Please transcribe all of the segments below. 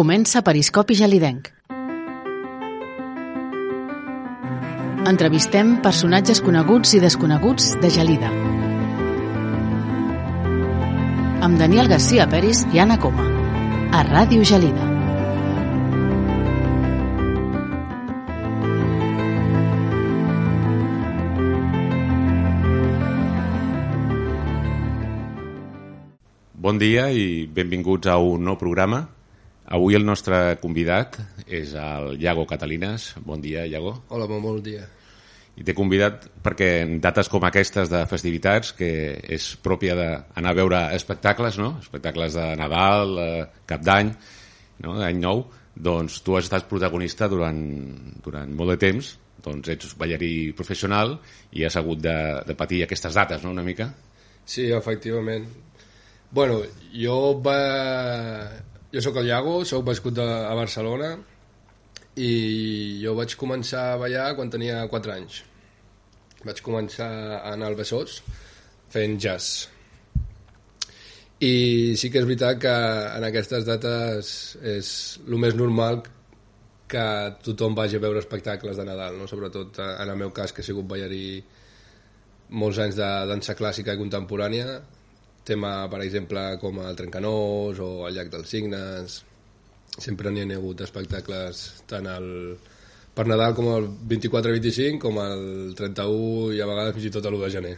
Comença Periscopi Gelidenc. Entrevistem personatges coneguts i desconeguts de Gelida. Amb Daniel García Peris i Anna Coma. A Ràdio Gelida. Bon dia i benvinguts a un nou programa. Avui el nostre convidat és el Iago Catalinas. Bon dia, Iago. Hola, bon, bon dia. I t'he convidat perquè en dates com aquestes de festivitats, que és pròpia d'anar a veure espectacles, no? espectacles de Nadal, eh, Cap d'Any, no? Any Nou, doncs tu has estat protagonista durant, durant molt de temps, doncs ets ballarí professional i has hagut de, de patir aquestes dates, no?, una mica. Sí, efectivament. Bueno, jo va... Jo sóc el Iago, sóc bascut de, a Barcelona i jo vaig començar a ballar quan tenia 4 anys. Vaig començar a anar al Besòs fent jazz. I sí que és veritat que en aquestes dates és el més normal que tothom vagi a veure espectacles de Nadal, no? sobretot en el meu cas, que he sigut ballarí molts anys de dansa clàssica i contemporània, tema, per exemple, com el Trencanós o el Llac dels Signes. Sempre n'hi ha hagut espectacles tant el, per Nadal com el 24-25, com el 31 i a vegades fins i tot l'1 de gener.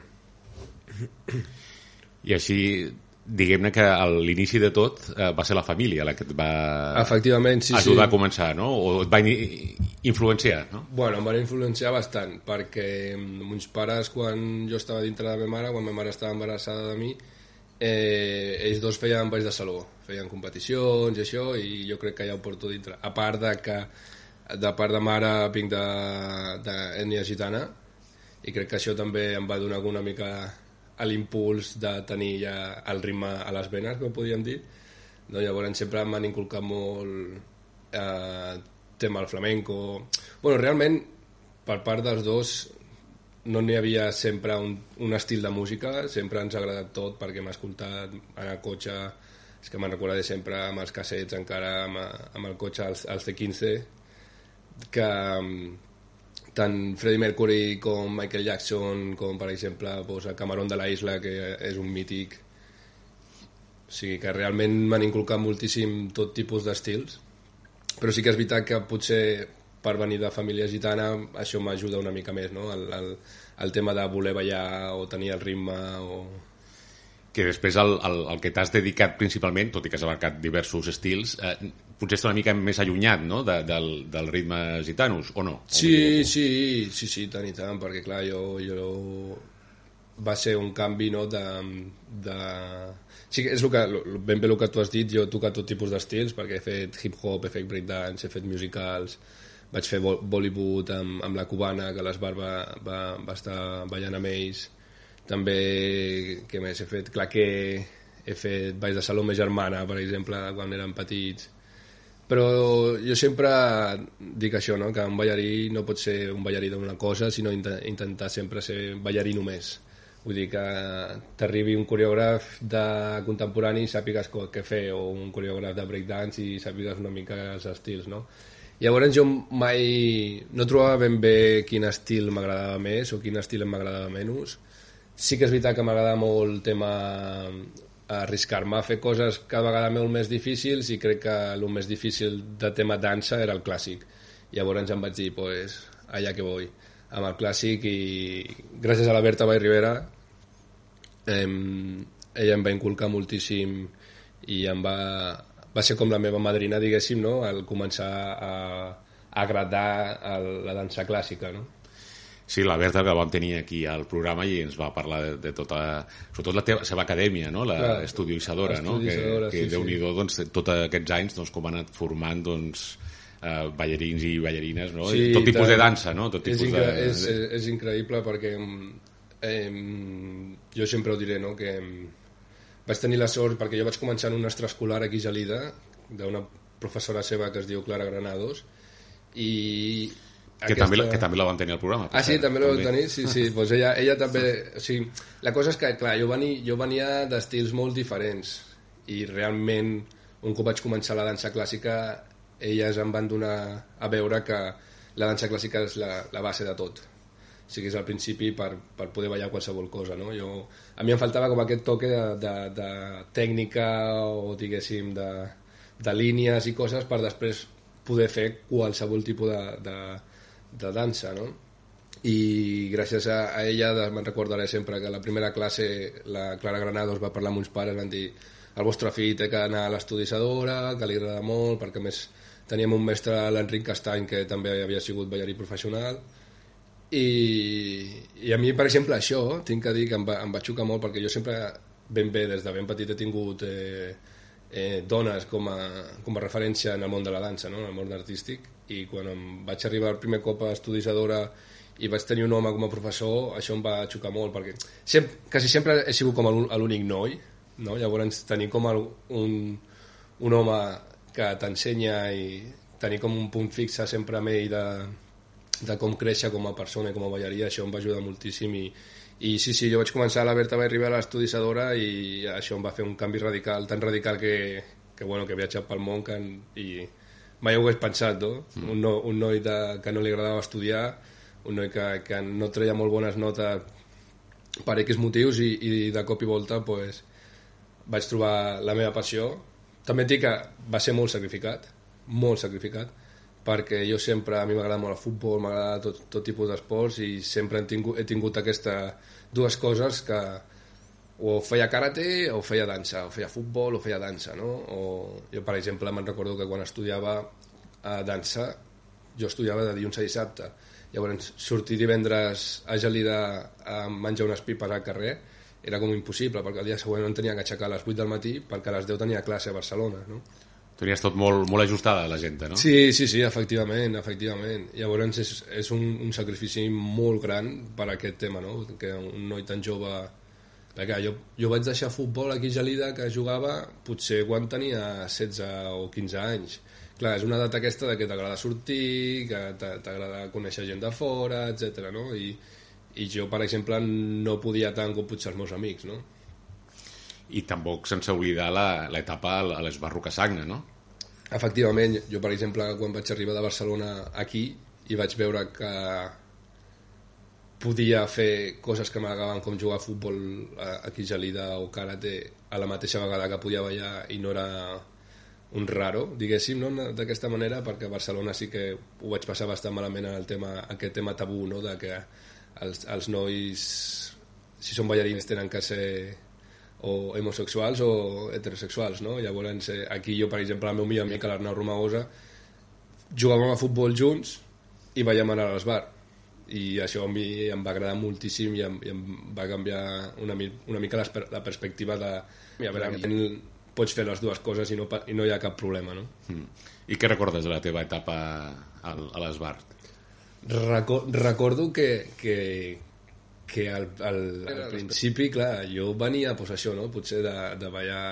I així, diguem-ne que l'inici de tot eh, va ser la família la que et va Efectivament, sí, ajudar sí. a començar, no? O et va in- influenciar, no? Bueno, em van influenciar bastant, perquè meus pares, quan jo estava dintre de la meva mare, quan ma mare estava embarassada de mi, eh, ells dos feien balls de saló, feien competicions i això, i jo crec que ja ho porto dintre. A part de que de part de mare vinc d'ètnia gitana, i crec que això també em va donar una mica l'impuls de tenir ja el ritme a les venes, com podríem dir. No, llavors sempre m'han inculcat molt eh, tema del flamenco. bueno, realment, per part dels dos, no n'hi havia sempre un, un estil de música, sempre ens ha agradat tot perquè hem escoltat en el cotxe, és que me'n recordaré sempre amb els cassets encara, amb, amb el cotxe, els, els C15, que mm, tant Freddie Mercury com Michael Jackson, com per exemple el Camarón de la Isla, que és un mític, o sigui que realment m'han inculcat moltíssim tot tipus d'estils, però sí que és veritat que potser per venir de família gitana això m'ajuda una mica més, no? El, el, el tema de voler ballar o tenir el ritme o... que després el, el, el que t'has dedicat principalment, tot i que has abarcat diversos estils, eh, potser està una mica més allunyat no? de, del, del ritme gitanos, o no? O Sí, m'equivoco? sí, sí, sí, tant i tant, perquè clar, jo, jo va ser un canvi no, de, de... Sí, que és el que, ben bé el que tu has dit, jo he tocat tot tipus d'estils, perquè he fet hip-hop, he fet breakdance, he fet musicals, vaig fer Bo- Bollywood amb, amb la cubana, que l'Esbar va, va, va estar ballant amb ells, també, què més, he fet claqué, he fet balls de saló ma germana, per exemple, quan érem petits, però jo sempre dic això, no? que un ballarí no pot ser un ballarí d'una cosa, sinó int intentar sempre ser ballarí només. Vull dir que t'arribi un coreògraf de contemporani i sàpigues què fer, o un coreògraf de breakdance i sàpigues una mica els estils, no? Llavors jo mai no trobava ben bé quin estil m'agradava més o quin estil m'agradava menys. Sí que és veritat que m'agrada molt el tema arriscar-me a fer coses cada vegada molt més difícils i crec que el més difícil de tema dansa era el clàssic. Llavors em vaig dir, pues, allà que voy, amb el clàssic i gràcies a la Berta Vall Rivera em, ella em va inculcar moltíssim i em va, va ser com la meva madrina, diguéssim, no? al començar a, a agradar a la dansa clàssica. No? Sí, la Berta que vam tenir aquí al programa i ens va parlar de, de tota, sobretot la teva, seva acadèmia, no? la Clar, no? Que, que sí, déu-n'hi-do, doncs, tots aquests anys doncs, com ha anat formant doncs, eh, ballarins i ballarines, no? Sí, tot tipus de dansa, no? Tot és, tipus incre de... és, és, és increïble perquè eh, jo sempre ho diré no? que vaig tenir la sort perquè jo vaig començar en un extraescolar aquí a Gelida d'una professora seva que es diu Clara Granados i que, també, la- que també la van tenir al programa. Ah, sí, també la vau tenir? Sí, sí, doncs ella, ella també... O sigui, la cosa és que, clar, jo venia, jo venia d'estils molt diferents i realment un cop vaig començar la dansa clàssica elles em van donar a veure que la dansa clàssica és la, la base de tot sigui, és al principi per, per poder ballar qualsevol cosa no? jo, a mi em faltava com aquest toque de, de, de tècnica o diguéssim de, de línies i coses per després poder fer qualsevol tipus de, de, de dansa no? i gràcies a, a ella me'n recordaré sempre que la primera classe la Clara Granados va parlar amb uns pares van dir el vostre fill té que anar a l'estudi Sadora que li agrada molt perquè més teníem un mestre, l'Enric Castany, que també havia sigut ballarí professional, i, i a mi, per exemple, això, tinc que dir que em va, em va xocar molt, perquè jo sempre, ben bé, des de ben petit he tingut eh, eh, dones com a, com a referència en el món de la dansa, no? en el món artístic, i quan em vaig arribar el primer cop a Estudis Adora i vaig tenir un home com a professor, això em va xocar molt, perquè sempre, quasi sempre he sigut com l'únic noi, no? llavors tenir com el, un, un home que t'ensenya i tenir com un punt fixe sempre amb ell de, de com créixer com a persona i com a ballaria, això em va ajudar moltíssim i, i sí, sí, jo vaig començar a la Berta Vall a l'estudissadora i això em va fer un canvi radical, tan radical que, que, bueno, que he viatjat pel món que, i mai ho hagués pensat, no? Mm. Un, no, un noi de, que no li agradava estudiar, un noi que, que no treia molt bones notes per X motius i, i de cop i volta pues, vaig trobar la meva passió també et dic que va ser molt sacrificat, molt sacrificat, perquè jo sempre, a mi m'agrada molt el futbol, m'agrada tot, tot tipus d'esports i sempre he tingut, he tingut aquestes dues coses que o feia karate o feia dansa, o feia futbol o feia dansa, no? O jo, per exemple, me'n recordo que quan estudiava a dansa, jo estudiava de dilluns a dissabte. Llavors, sortir divendres a Gelida a menjar unes pipes al carrer era com impossible, perquè el dia següent em tenia que aixecar a les 8 del matí perquè a les 10 tenia classe a Barcelona, no? Tenies tot molt, molt ajustada, la gent, no? Sí, sí, sí, efectivament, efectivament. Llavors és, és un, un sacrifici molt gran per a aquest tema, no? Que un noi tan jove... Perquè jo, jo vaig deixar futbol aquí a Gelida que jugava potser quan tenia 16 o 15 anys. Clar, és una data aquesta de que t'agrada sortir, que t'agrada conèixer gent de fora, etc. no? I, i jo, per exemple, no podia tant com potser els meus amics, no? I tampoc sense oblidar l'etapa a l'Esbarro Casagna, no? Efectivament, jo, per exemple, quan vaig arribar de Barcelona aquí i vaig veure que podia fer coses que m'agradaven com jugar a futbol aquí a Gelida o karate a la mateixa vegada que podia ballar i no era un raro, diguéssim, no? d'aquesta manera, perquè a Barcelona sí que ho vaig passar bastant malament en el tema, aquest tema tabú, no? de que els, els nois, si són ballarins, tenen que ser o homosexuals o heterosexuals, no? Llavors, eh, aquí jo, per exemple, el meu millor amic, l'Arnau Romagosa, jugàvem a futbol junts i veiem anar a l'esbar. I això a mi em va agradar moltíssim i em, i em va canviar una, una mica la, la perspectiva de... I a veure, pots fer les dues coses i no, i no hi ha cap problema, no? Mm. I què recordes de la teva etapa al, a l'esbar? Reco recordo que, que, que al, al, al principi, clar, jo venia pues, això, no? potser de, de ballar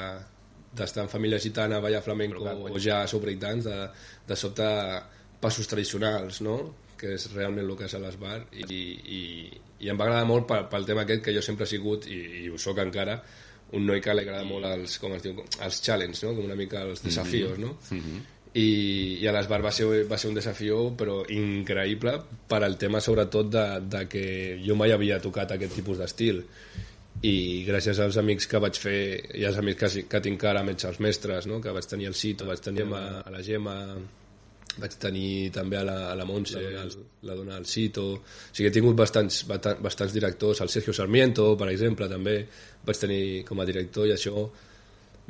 d'estar en família gitana, ballar flamenco o ja sobre dance, de, de sobte passos tradicionals, no? que és realment el que és a l'esbar i, i, i em va agradar molt pel, pel tema aquest que jo sempre he sigut i, i ho sóc encara un noi que li agrada molt els, com es diu, els challenges, no? com una mica els desafios, no? Mm -hmm i, i a l'Esbar va, ser, va ser un desafió però increïble per al tema sobretot de, de que jo mai havia tocat aquest tipus d'estil. I gràcies als amics que vaig fer i als amics que, que tinc ara amb els mestres no? que vaig tenir el Cito, vaig tenir a, a la Gemma vaig tenir també a la, a la Montse, la, la dona del Cito o sigui, he tingut bastants, bastants directors el Sergio Sarmiento, per exemple, també. Vaig tenir com a director i això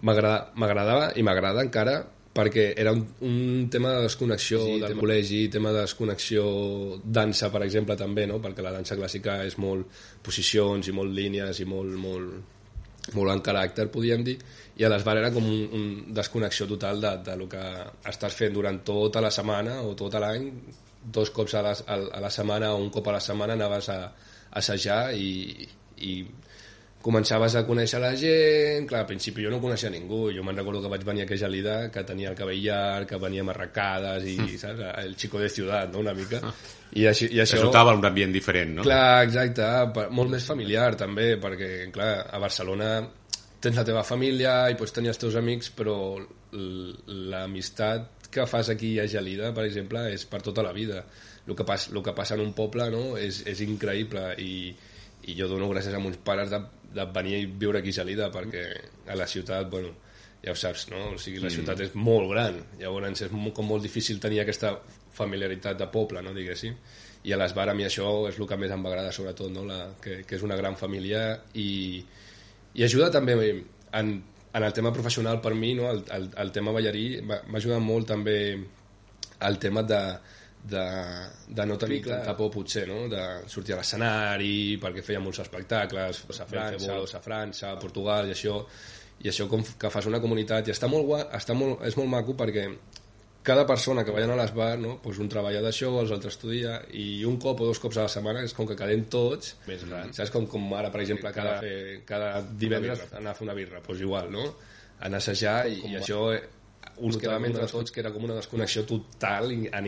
m'agradava i m'agrada encara perquè era un, un tema de desconnexió sí, del tema... col·legi, tema de desconnexió dansa, per exemple, també, no? perquè la dansa clàssica és molt posicions i molt línies i molt, molt, molt en caràcter, podríem dir, i a l'esbar era com un, un desconnexió total de, de lo que estàs fent durant tota la setmana o tot l'any, dos cops a la, a la setmana o un cop a la setmana anaves a, a assajar i, i començaves a conèixer la gent, clar, al principi jo no coneixia ningú, jo me'n recordo que vaig venir a Gelida, que tenia el cabell llarg, que venia amb arracades i, mm. saps, el xico de ciutat, no?, una mica. Ah. I, així, i això... Es notava un ambient diferent, no? Clar, exacte, molt més familiar també, perquè, clar, a Barcelona tens la teva família i pots tenir els teus amics, però l'amistat que fas aquí a Gelida, per exemple, és per tota la vida. El que, pas, el que passa en un poble no? és, és increïble i, i jo dono gràcies a meus pares de, de venir a viure aquí a Gelida perquè a la ciutat, bueno, ja ho saps, no? O sigui, la ciutat és molt gran, llavors és molt, com molt difícil tenir aquesta familiaritat de poble, no? diguéssim. I a l'Esbar a mi això és el que més em va agradar, sobretot, no? la, que, que és una gran família i, i ajuda també en, en el tema professional per mi, no? el, el, el tema ballarí m'ha ajudat molt també el tema de, de, de no tenir sí, tanta por potser, no? de sortir a l'escenari perquè feia molts espectacles a França, a França, a Portugal i això i això com que fas una comunitat i està molt guai, està molt, és molt maco perquè cada persona que vayan a l'esbar, no? pues un treballa d'això, els altres estudia, i un cop o dos cops a la setmana és com que quedem tots, més grans. saps? Com, com ara, per exemple, cada, cada divendres anar a fer una birra, doncs igual, no? Anar a assajar, i, i això uns quedàvem entre tots que era com una desconnexió total i, i,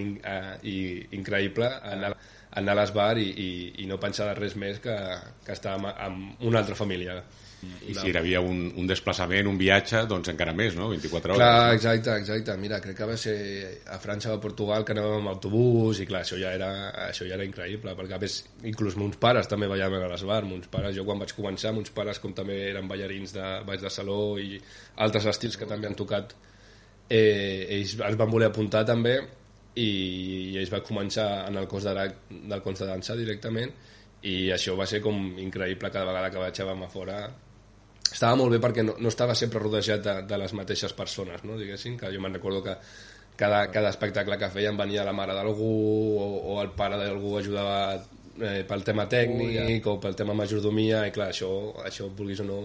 i increïble anar, anar a l'esbar i, i, i no pensar de res més que, que estar amb, amb una altra família. I si hi havia un, un desplaçament, un viatge, doncs encara més, no? 24 hores. Clar, exacte, exacte. Mira, crec que va ser a França o a Portugal que anàvem amb autobús i clar, això ja era, això ja era increïble, perquè a més, inclús mons pares també ballaven a l'esbar, mons pares, jo quan vaig començar, mons pares com també eren ballarins de baix de saló i altres estils que també han tocat, eh, ells es van voler apuntar també i, i ells van començar en el cos de, del cos de dansa directament i això va ser com increïble cada vegada que vaig a fora estava molt bé perquè no, no estava sempre rodejat de, de les mateixes persones, no? diguéssim, que jo me'n recordo que cada, cada espectacle que feien venia la mare d'algú o, o el pare d'algú ajudava eh, pel tema tècnic oh, ja. o pel tema majordomia i clar, això, això vulguis o no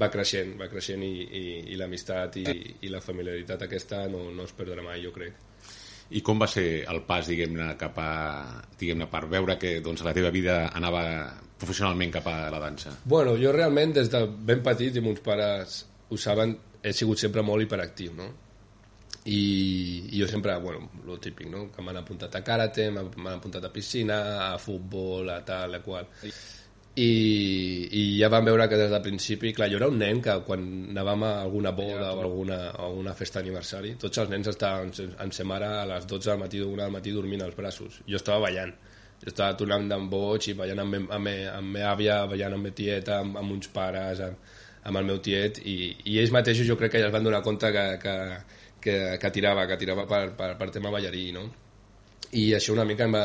va creixent, va creixent i, i, i l'amistat i, i la familiaritat aquesta no, no es perdrà mai, jo crec. I com va ser el pas, diguem-ne, cap a, diguem-ne, per veure que doncs, la teva vida anava professionalment cap a la dansa? Bueno, jo realment des de ben petit, i meus pares ho saben, he sigut sempre molt hiperactiu, no? I, i jo sempre, bueno, lo típic, no? Que m'han apuntat a karate, m'han apuntat a piscina, a futbol, a tal, a qual i, i ja vam veure que des del principi, clar, jo era un nen que quan anàvem a alguna boda o alguna, o alguna festa d'aniversari, tots els nens estaven en sa mare a les 12 del matí o una del matí dormint als braços. Jo estava ballant. Jo estava tornant d'en boig i ballant amb, amb, amb, amb meva àvia, ballant amb meva tieta, amb, amb uns pares, amb, amb el meu tiet, i, i ells mateixos jo crec que ja es van donar compte que, que, que, que tirava, que tirava per, per, per tema ballarí, no? I això una mica em, va,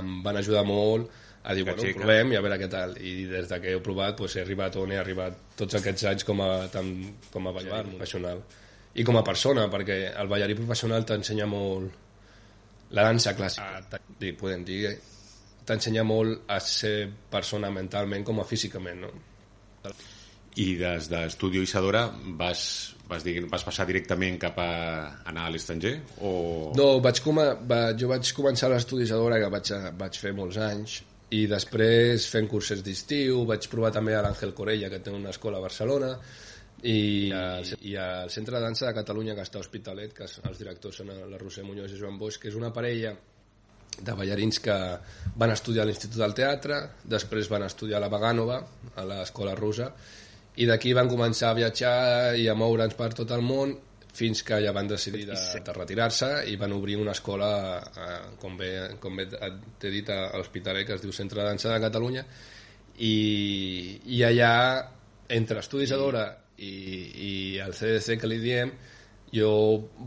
em van ajudar molt a dir, bueno, ho provem i a veure què tal. I des de que he provat pues, he arribat on he arribat tots aquests anys com a, tam, com a ballarí professional. I com a persona, perquè el ballarí professional t'ensenya molt la dansa clàssica, ah, podem dir, t'ensenya molt a ser persona mentalment com a físicament, no? I des d'Estudio Isadora vas, vas, dir, vas passar directament cap a anar a l'estranger? O... No, vaig com a, va, jo vaig començar a l'Estudi Isadora, que vaig, vaig fer molts anys, i després fent curses d'estiu vaig provar també a l'Àngel Corella que té una escola a Barcelona i, i al Centre de Dansa de Catalunya que està a Hospitalet que els directors són la Roser Muñoz i Joan Bosch que és una parella de ballarins que van estudiar a l'Institut del Teatre després van estudiar a la Vagànova a l'escola russa i d'aquí van començar a viatjar i a moure'ns per tot el món fins que ja van decidir de, de retirar-se i van obrir una escola, eh, com bé, com bé t'he dit, a l'Hospitalet, que es diu Centre de Dansa de Catalunya, i, i allà, entre Estudis Adora i, i el CDC que li diem, jo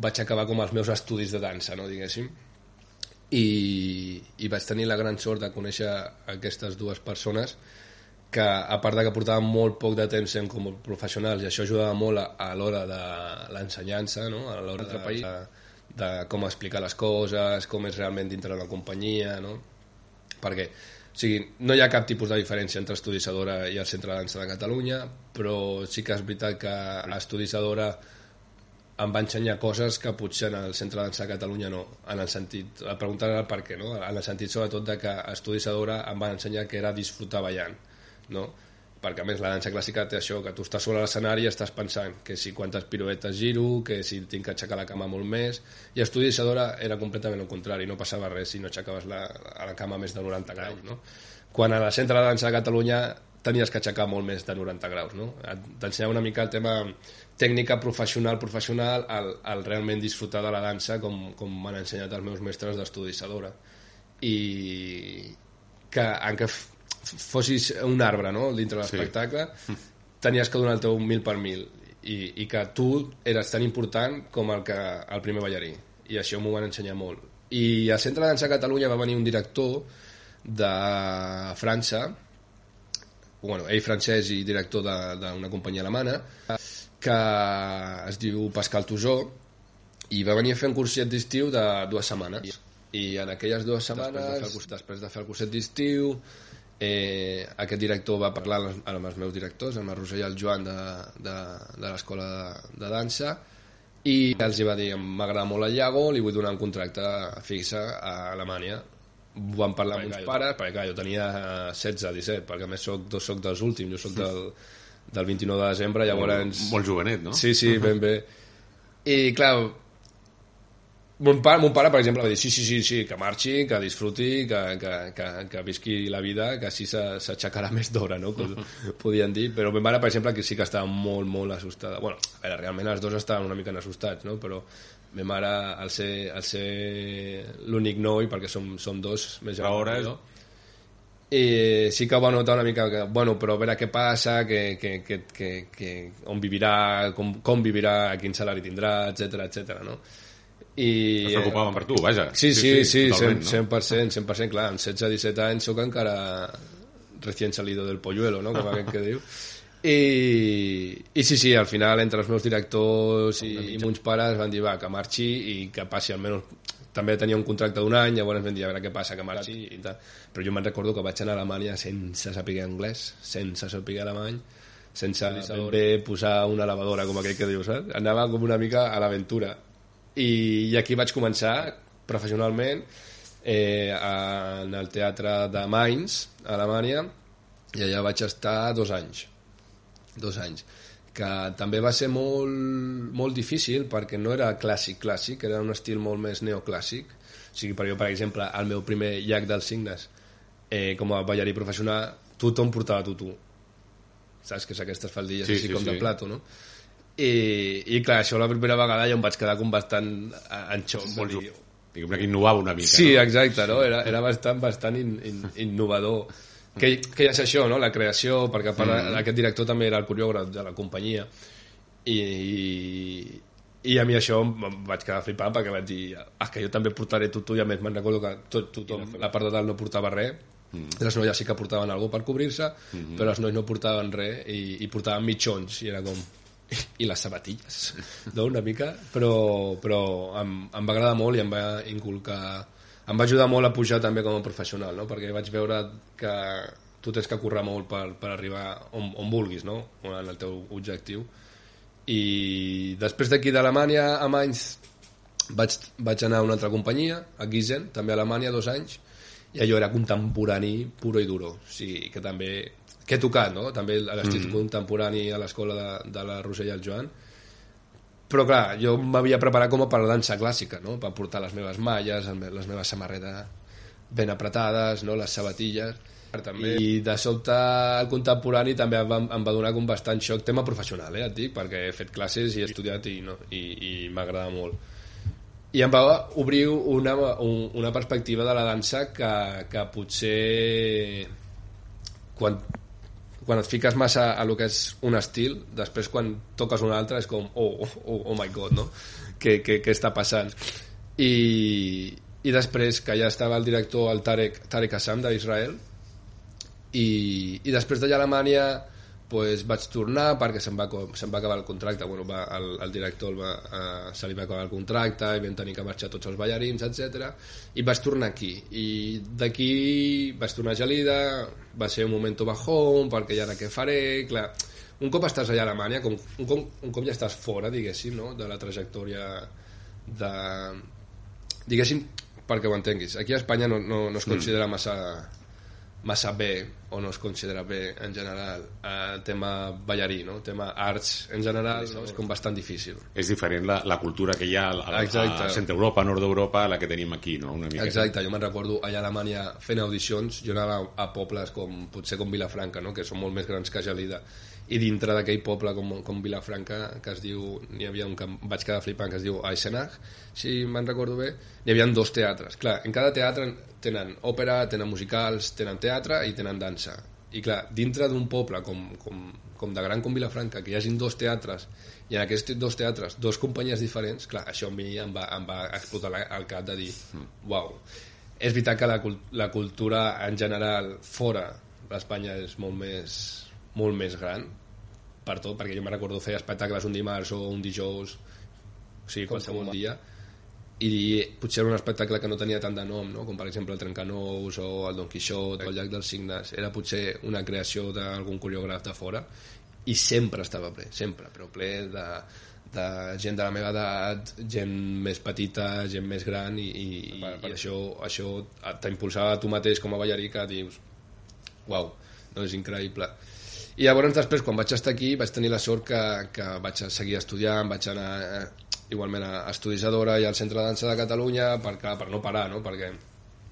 vaig acabar com els meus estudis de dansa, no, diguéssim, i, i vaig tenir la gran sort de conèixer aquestes dues persones que a part de que portàvem molt poc de temps en com professionals i això ajudava molt a, a l'hora de l'ensenyança, no? a l'hora de, de, de com explicar les coses, com és realment dintre la companyia, no? perquè o sigui, no hi ha cap tipus de diferència entre Estudisadora i el Centre de Dansa de Catalunya, però sí que és veritat que a em va ensenyar coses que potser en el Centre de Dansa de Catalunya no, en el sentit, a preguntar el per què, no? en el sentit sobretot de que a em va ensenyar que era disfrutar ballant no? perquè a més la dansa clàssica té això, que tu estàs sobre l'escenari i estàs pensant que si quantes piruetes giro, que si tinc que aixecar la cama molt més, i Estudi Isadora era completament el contrari, no passava res si no aixecaves la, a la cama més de 90 graus, no? Quan a la Centre de Dansa de Catalunya tenies que aixecar molt més de 90 graus, no? T'ensenyava una mica el tema tècnica professional, professional, al, al realment disfrutar de la dansa com, com m'han ensenyat els meus mestres d'estudi Sadora. I que en què fossis un arbre no? dintre de l'espectacle, sí. tenies que donar el teu mil per mil i, i que tu eres tan important com el, que, el primer ballarí. I això m'ho van ensenyar molt. I al Centre de Dansa Catalunya va venir un director de França, bueno, ell francès i director d'una companyia alemana, que es diu Pascal Tusó, i va venir a fer un curset d'estiu de dues setmanes. I en aquelles dues setmanes, després de fer el, després de fer el curset d'estiu, eh, aquest director va parlar amb els meus directors, amb el Roser i el Joan de, de, de l'escola de, de dansa, i els va dir, m'agrada molt el Iago, li vull donar un contracte fixe a Alemanya van parlar amb uns pares, perquè clar, jo tenia 16, eh, 17, perquè a més soc, soc dels últims, jo soc del, del 29 de desembre, llavors... Molt, molt jovenet, no? Sí, sí, ben bé. I clar, mon pare, mon pare, per exemple, va dir sí, sí, sí, sí que marxi, que disfruti, que, que, que, que visqui la vida, que així s'aixecarà més d'hora, no? Com podien dir. Però mon mare, per exemple, que sí que estava molt, molt assustada. bueno, a veure, realment els dos estaven una mica assustats, no? Però ma mare, al ser, al ser l'únic noi, perquè som, som dos més grans que jo, i sí que va notar una mica que, bueno, però a veure què passa, que, que, que, que, que on vivirà, com, com vivirà, quin salari tindrà, etc etc. no? I, es preocupaven per tu, vaja. Sí, sí, sí, sí 100%, 100%, 100%, clar, amb 16-17 anys sóc encara recién salido del polluelo, no?, com aquest que diu. I, i sí, sí, al final entre els meus directors i, i meus pares van dir va, que marxi i que passi almenys també tenia un contracte d'un any, llavors vam dir a veure què passa, que marxi i tal. Però jo me'n recordo que vaig anar a Alemanya sense saber anglès, sense saber alemany, sense bé posar una lavadora, com aquell que dius, saps? Anava com una mica a l'aventura. I, I aquí vaig començar professionalment eh, en el teatre de Mainz, a Alemanya, i allà vaig estar dos anys dos anys que també va ser molt, molt difícil perquè no era clàssic clàssic, era un estil molt més neoclàssic o sigui, per jo, per exemple, el meu primer llac dels signes eh, com a ballarí professional tothom portava tutu saps que és aquestes faldilles sí, així sí, com sí. de plato no? I, i clar, això la primera vegada ja em vaig quedar com bastant en xoc molt dir, diguem que innovava una mica sí, no? exacte, no? era, era bastant, bastant in, in, innovador que, que és això, no? la creació, perquè part, mm. aquest director també era el coreògraf de la companyia i, i, i a mi això em vaig quedar flipant perquè vaig dir ah, que jo també portaré tutu i a més me'n recordo que tot, tothom, la part de dalt no portava res mm. les noies sí que portaven alguna per cobrir-se mm -hmm. però els nois no portaven res i, i portaven mitjons i era com i les sabatilles no? una mica però, però em, em va agradar molt i em va inculcar em va ajudar molt a pujar també com a professional, no? perquè vaig veure que tu tens que currar molt per, per arribar on, on vulguis, no? en el teu objectiu. I després d'aquí d'Alemanya, a Mainz, vaig, vaig anar a una altra companyia, a Gizen, també a Alemanya, dos anys, i allò era contemporani puro i duro. O sigui, que també que he tocat, no? també l'estil mm. contemporani a l'escola de, de la Roser i el Joan, però clar, jo m'havia preparat com a per la dansa clàssica, no? per portar les meves malles, les meves samarretes ben apretades, no? les sabatilles, també. i de sobte el contemporani també em va, em va donar com bastant xoc tema professional, eh, et dic, perquè he fet classes i he estudiat i, no, i, i m'agrada molt i em va obrir una, una perspectiva de la dansa que, que potser quan quan et fiques massa a lo que és un estil, després quan toques un altre és com, oh, oh, oh my god, no? Què, què, què està passant? I, I després que ja estava el director, el Tarek, Tarek Assam d'Israel, i, i després a Alemanya pues, vaig tornar perquè se'm va, se'm va acabar el contracte bueno, va, el, el director el va, uh, se li va acabar el contracte i vam tenir que marxar tots els ballarins etc. i vaig tornar aquí i d'aquí vaig tornar a Gelida va ser un moment bajón perquè ja ara què faré clar, un cop estàs allà a Alemanya com, un, cop, un cop ja estàs fora diguéssim no? de la trajectòria de diguéssim perquè ho entenguis aquí a Espanya no, no, no es mm. considera massa massa bé o no es considera bé en general el eh, tema ballarí, no? el tema arts en general no? és com bastant difícil és diferent la, la cultura que hi ha a, a, a centre Europa, nord d'Europa la que tenim aquí, no? Una mica exacte, jo me'n recordo allà a Alemanya fent audicions jo anava a pobles com potser com Vilafranca no? que són molt més grans que Gelida i dintre d'aquell poble com, com Vilafranca que es diu, n'hi havia un que vaig quedar flipant que es diu Eisenach si me'n recordo bé, n'hi havia dos teatres. Clar, en cada teatre tenen òpera tenen musicals, tenen teatre i tenen dansa. I clar, dintre d'un poble com, com, com de gran com Vilafranca que hi hagin dos teatres i en aquests dos teatres dos companyies diferents clar, això a mi em va, em va explotar el cap de dir uau, és veritat que la, la cultura en general fora d'Espanya és molt més molt més gran per tot, perquè jo me recordo fer espectacles un dimarts o un dijous o sigui, qualsevol dia i potser era un espectacle que no tenia tant de nom, no? com per exemple el Trencanous o el Don Quixot o el Llac dels Signes. Era potser una creació d'algun coreògraf de fora i sempre estava ple, sempre, però ple de, de gent de la meva edat, gent més petita, gent més gran i, i, i, i això, això t'impulsava tu mateix com a ballarí que dius uau, no és increïble i llavors després quan vaig estar aquí vaig tenir la sort que, que vaig seguir estudiant vaig anar eh, igualment a Estudis Adora i al Centre de Dansa de Catalunya per, clar, per no parar no? perquè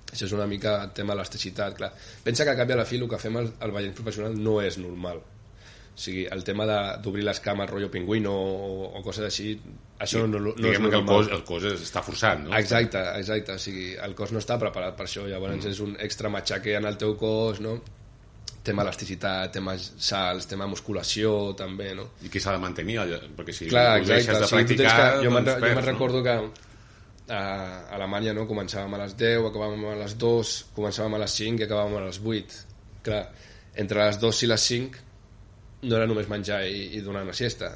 això és una mica el tema elasticitat clar. pensa que a cap i a la fi el que fem al, al ballet professional no és normal o sigui, el tema d'obrir les cames rotllo pingüino o, o coses així això no, no, no és normal. el cos, el cos està forçat no? exacte, exacte o sigui, el cos no està preparat per això llavors mm. és un extra matxaque en el teu cos no? Tema elasticitat, tema salts, tema musculació també, no? I qui s'ha de mantenir, perquè si Clar, exacte, deixes de practicar... que, jo doncs me'n recordo no? que a Alemanya no, començàvem a les 10, acabàvem a les 2, començàvem a les 5 i acabàvem a les 8. Clar, entre les 2 i les 5 no era només menjar i, i donar una siesta,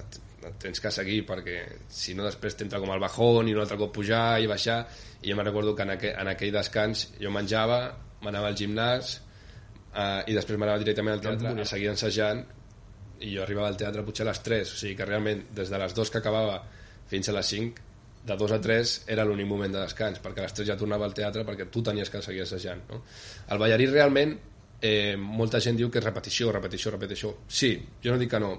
tens que seguir perquè si no després t'entra com el bajón i un altre cop pujar i baixar i jo me'n recordo que en aquell, en aquell descans jo menjava, m'anava al gimnàs uh, i després m'anava directament al teatre a seguir ensajant i jo arribava al teatre potser a les 3 o sigui que realment des de les 2 que acabava fins a les 5 de 2 a 3 era l'únic moment de descans perquè a les 3 ja tornava al teatre perquè tu tenies que seguir assajant no? el ballarí realment eh, molta gent diu que és repetició, repetició, repetició sí, jo no dic que no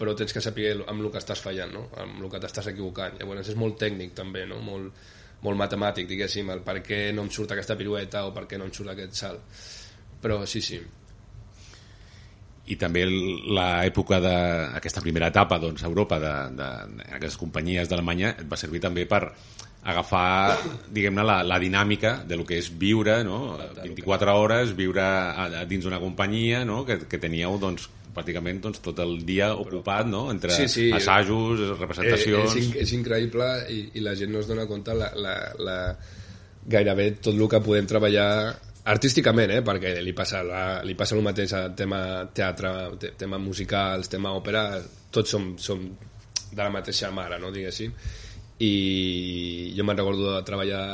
però tens que saber amb el que estàs fallant no? amb el que t'estàs equivocant llavors és molt tècnic també no? molt, molt matemàtic diguéssim el per què no em surt aquesta pirueta o per què no em surt aquest salt però sí, sí i també l'època d'aquesta primera etapa doncs, a Europa d'aquestes companyies d'Alemanya va servir també per agafar diguem-ne la, la dinàmica de lo que és viure no? 24 hores, viure a, a dins d'una companyia no? que, que teníeu doncs, pràcticament doncs, tot el dia ocupat no? entre sí, sí. assajos, representacions... Eh, és, és increïble i, i la gent no es dona compte la, la, la, gairebé tot el que podem treballar artísticament, eh? perquè li passa, la, li passa el mateix al tema teatre, te, tema musicals, tema òpera, tots som, som de la mateixa mare, no? diguéssim. I jo me'n recordo de treballar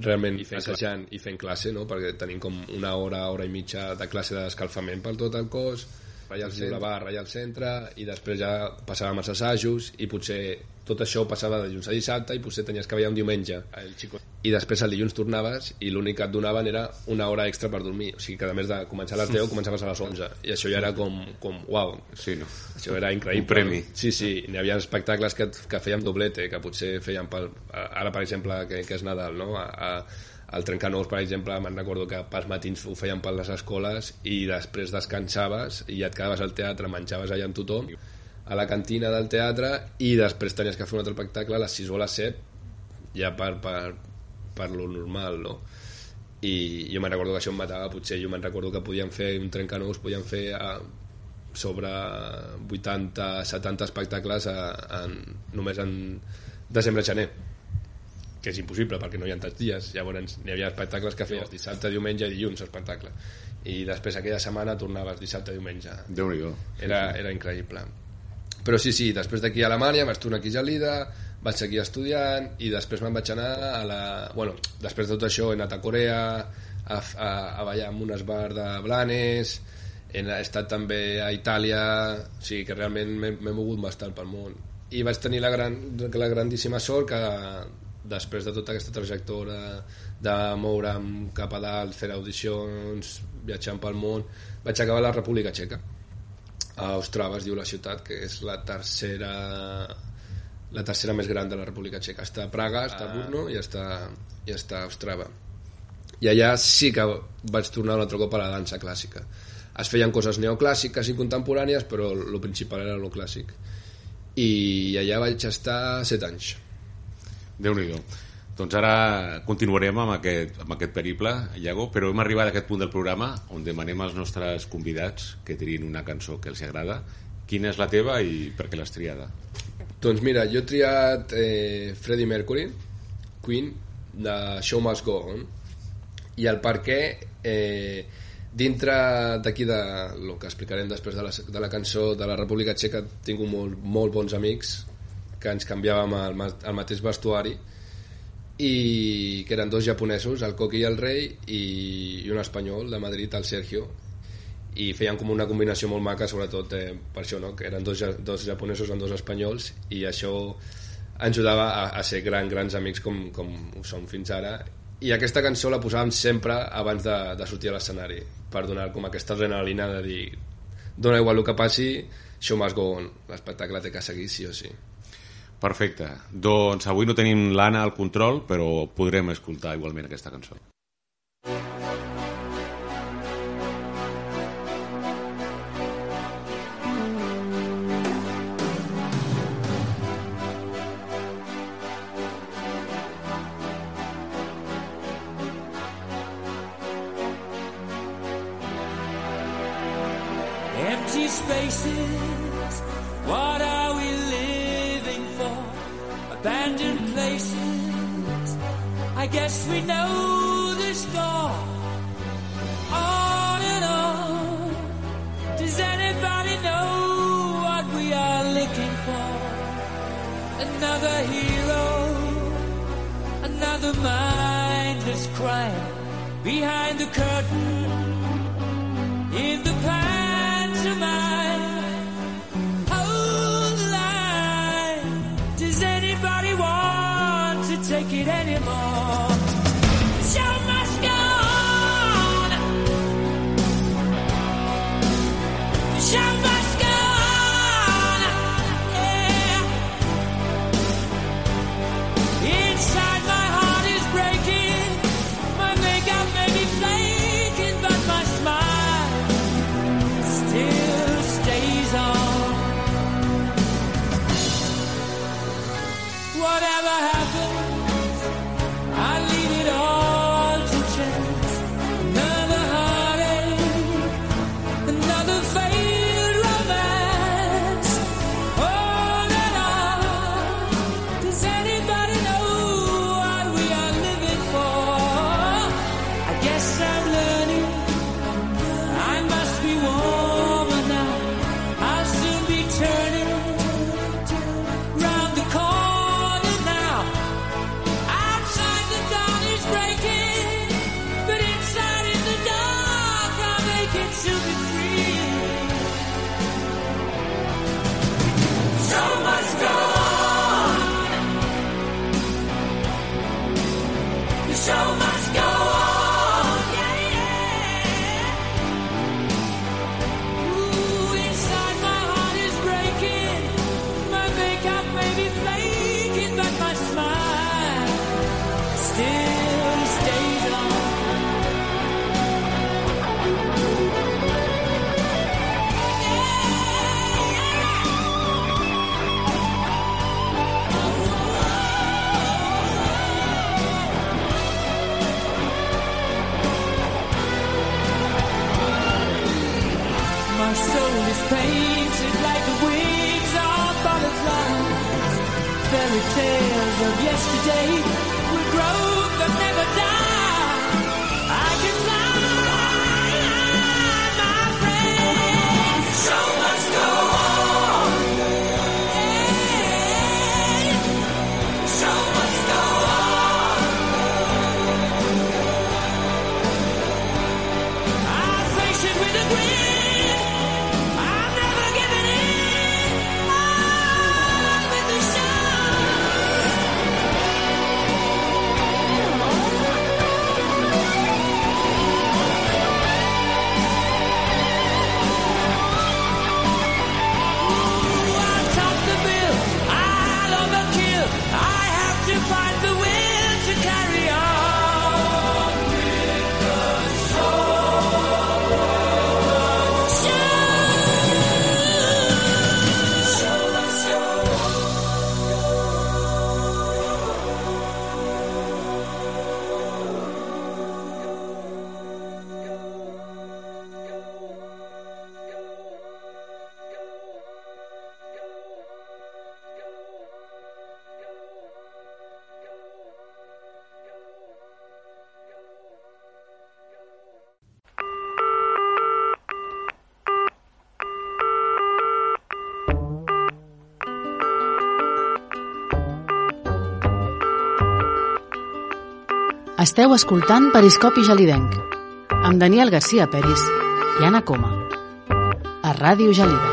realment I assajant i fent classe, no? perquè tenim com una hora, hora i mitja de classe d'escalfament per tot el cos, ratllar el centre, ratllar el centre, i després ja passàvem als assajos, i potser tot això passava de dilluns a dissabte i potser tenies que veure un diumenge el xico. i després el dilluns tornaves i l'únic que et donaven era una hora extra per dormir o sigui que a més de començar a les 10 començaves a les 11 i això ja era com, com uau sí, no? això era increïble un premi sí, sí, n'hi havia espectacles que, que fèiem doblete que potser feien pel, ara per exemple que, que és Nadal no? a, a, el Trencanous, per exemple, me'n recordo que pels matins ho feien per les escoles i després descansaves i et quedaves al teatre, menjaves allà amb tothom a la cantina del teatre i després tenies que fer un altre espectacle a les 6 o a les 7 ja per, per, per lo normal no? i jo me'n recordo que això em matava potser jo me'n recordo que podíem fer un trencanous podíem fer a, sobre 80-70 espectacles a, en, només en desembre-gener que és impossible perquè no hi ha tants dies. Llavors n'hi havia espectacles que feies dissabte, diumenge i dilluns espectacle. I després aquella setmana tornaves dissabte, diumenge. Era, era increïble. Però sí, sí, després d'aquí a Alemanya vaig tornar aquí a Gelida, vaig seguir estudiant i després me'n vaig anar a la... Bueno, després de tot això he anat a Corea, a, a, a ballar en un esbar de Blanes, he estat també a Itàlia, o sigui que realment m'he mogut bastant pel món. I vaig tenir la, gran, la grandíssima sort que després de tota aquesta trajectòria de moure'm cap a dalt, fer audicions, viatjant pel món, vaig acabar a la República Txeca. A Ostrava es diu la ciutat, que és la tercera la tercera més gran de la República Txeca. Està a Praga, està a ah. Brno i està, i està a Ostrava. I allà sí que vaig tornar un altre cop a la dansa clàssica. Es feien coses neoclàssiques i contemporànies, però el principal era el clàssic. I allà vaig estar set anys. Déu nhi doncs ara continuarem amb aquest, amb aquest periple, Iago, però hem arribat a aquest punt del programa on demanem als nostres convidats que triïn una cançó que els agrada. Quina és la teva i per què l'has triada? Doncs mira, jo he triat eh, Freddie Mercury, Queen, de Show Must Go On, i el per què eh, dintre d'aquí de lo que explicarem després de la, de la cançó de la República Txeca tinc molt, molt bons amics que ens canviàvem el, el mateix vestuari i que eren dos japonesos, el Coqui i el Rei i, i un espanyol de Madrid, el Sergio i feien com una combinació molt maca sobretot eh, per això, no? que eren dos, dos japonesos amb dos espanyols i això ajudava a, a ser gran, grans amics com, com ho som fins ara. I aquesta cançó la posàvem sempre abans de, de sortir a l'escenari per donar com aquesta adrenalina de dir dona igual el que passi show must go on l'espectacle té que seguir sí o sí Perfecte, doncs avui no tenim l'Anna al control però podrem escoltar igualment aquesta cançó Esteu escoltant Periscopi Gelidenc amb Daniel Garcia Peris i Anna Coma a Ràdio Gelida.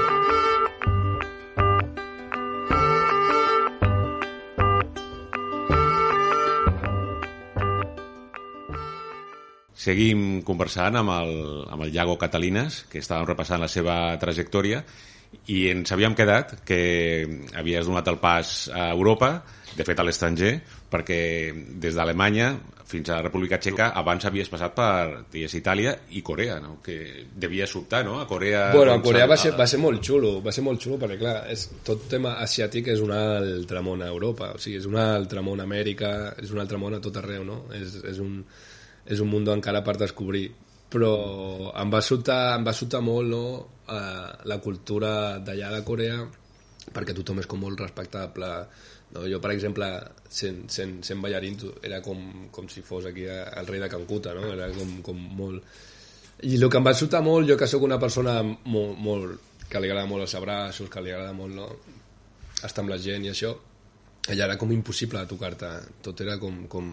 Seguim conversant amb el, amb el Iago Catalinas, que estàvem repassant la seva trajectòria, i ens havíem quedat que havies donat el pas a Europa, de fet a l'estranger, perquè des d'Alemanya fins a la República Txeca abans havies passat per digues, Itàlia i Corea, no? que devia sobtar, no? A Corea... Bueno, a Corea va ser, va ser molt xulo, va ser molt xulo perquè, clar, és, tot tema asiàtic és un altre món a Europa, o sigui, és un altre món a Amèrica, és un altre món a tot arreu, no? És, és un és un mundo encara per descobrir però em va sobtar, em va sobtar molt no, eh, la cultura d'allà de Corea perquè tothom és com molt respectable no? jo per exemple sent, sent, sent ballarín era com, com si fos aquí el rei de Cancuta no? era com, com molt i el que em va sobtar molt jo que sóc una persona molt, molt que li agrada molt els abraços que li agrada molt no? estar amb la gent i això allà era com impossible tocar-te. Tot era com, com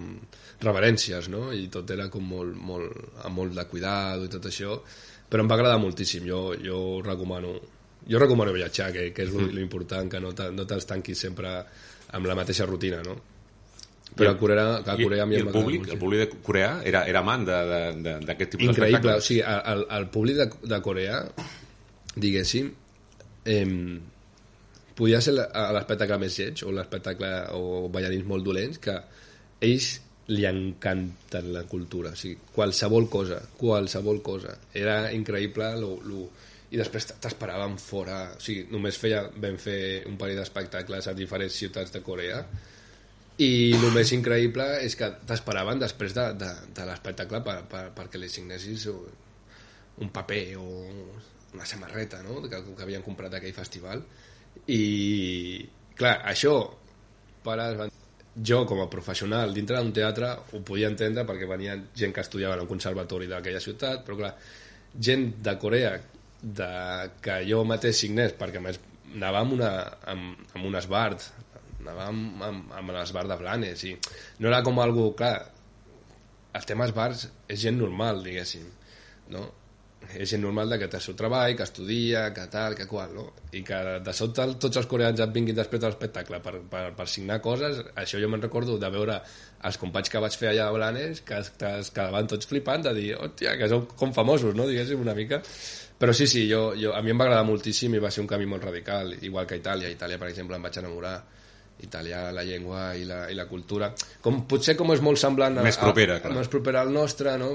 reverències no? i tot era com molt, molt, amb molt de cuidado i tot això. Però em va agradar moltíssim. Jo, jo recomano jo recomano viatjar, que, que és l'important que no t'estanquis sempre amb la mateixa rutina no? però a Corea, a Corea I, i el, públic, el públic de Corea era, era amant d'aquest tipus increïble, o sigui, el, el públic de, de Corea diguéssim eh, podia ser l'espectacle més lleig o l'espectacle o ballarins molt dolents que ells li encanten la cultura. O sigui, qualsevol cosa qualsevol cosa, era increïble lo, lo... i després t'esperaven fora. O sigui, només feia, vam fer un parell d'espectacles a diferents ciutats de Corea i el més increïble és que t'esperaven després de, de, de l'espectacle per, per, perquè li signessis un paper o una samarreta no? que, que havien comprat aquell festival i clar, això pares van... jo com a professional dintre d'un teatre ho podia entendre perquè venia gent que estudiava en un conservatori d'aquella ciutat però clar, gent de Corea de, que jo mateix signés perquè més anava amb, una, amb, amb un esbart anava amb, amb, amb l'esbart de Blanes i no era com algú, clar el tema esbarts és gent normal diguéssim no? És gent normal de que té el seu treball, que estudia, que tal, que qual, no? I que de sobte tots els coreans et vinguin després de l'espectacle per, per, per signar coses, això jo me'n recordo de veure els companys que vaig fer allà a Blanes que es, que es quedaven tots flipant de dir, hòstia, que són com famosos, no? Diguéssim, una mica. Però sí, sí, jo, jo, a mi em va agradar moltíssim i va ser un canvi molt radical, igual que a Itàlia. A Itàlia, per exemple, em vaig enamorar italià, la llengua i la, i la cultura. Com, potser com és molt semblant... A, més propera, clar. Més propera al nostre, no?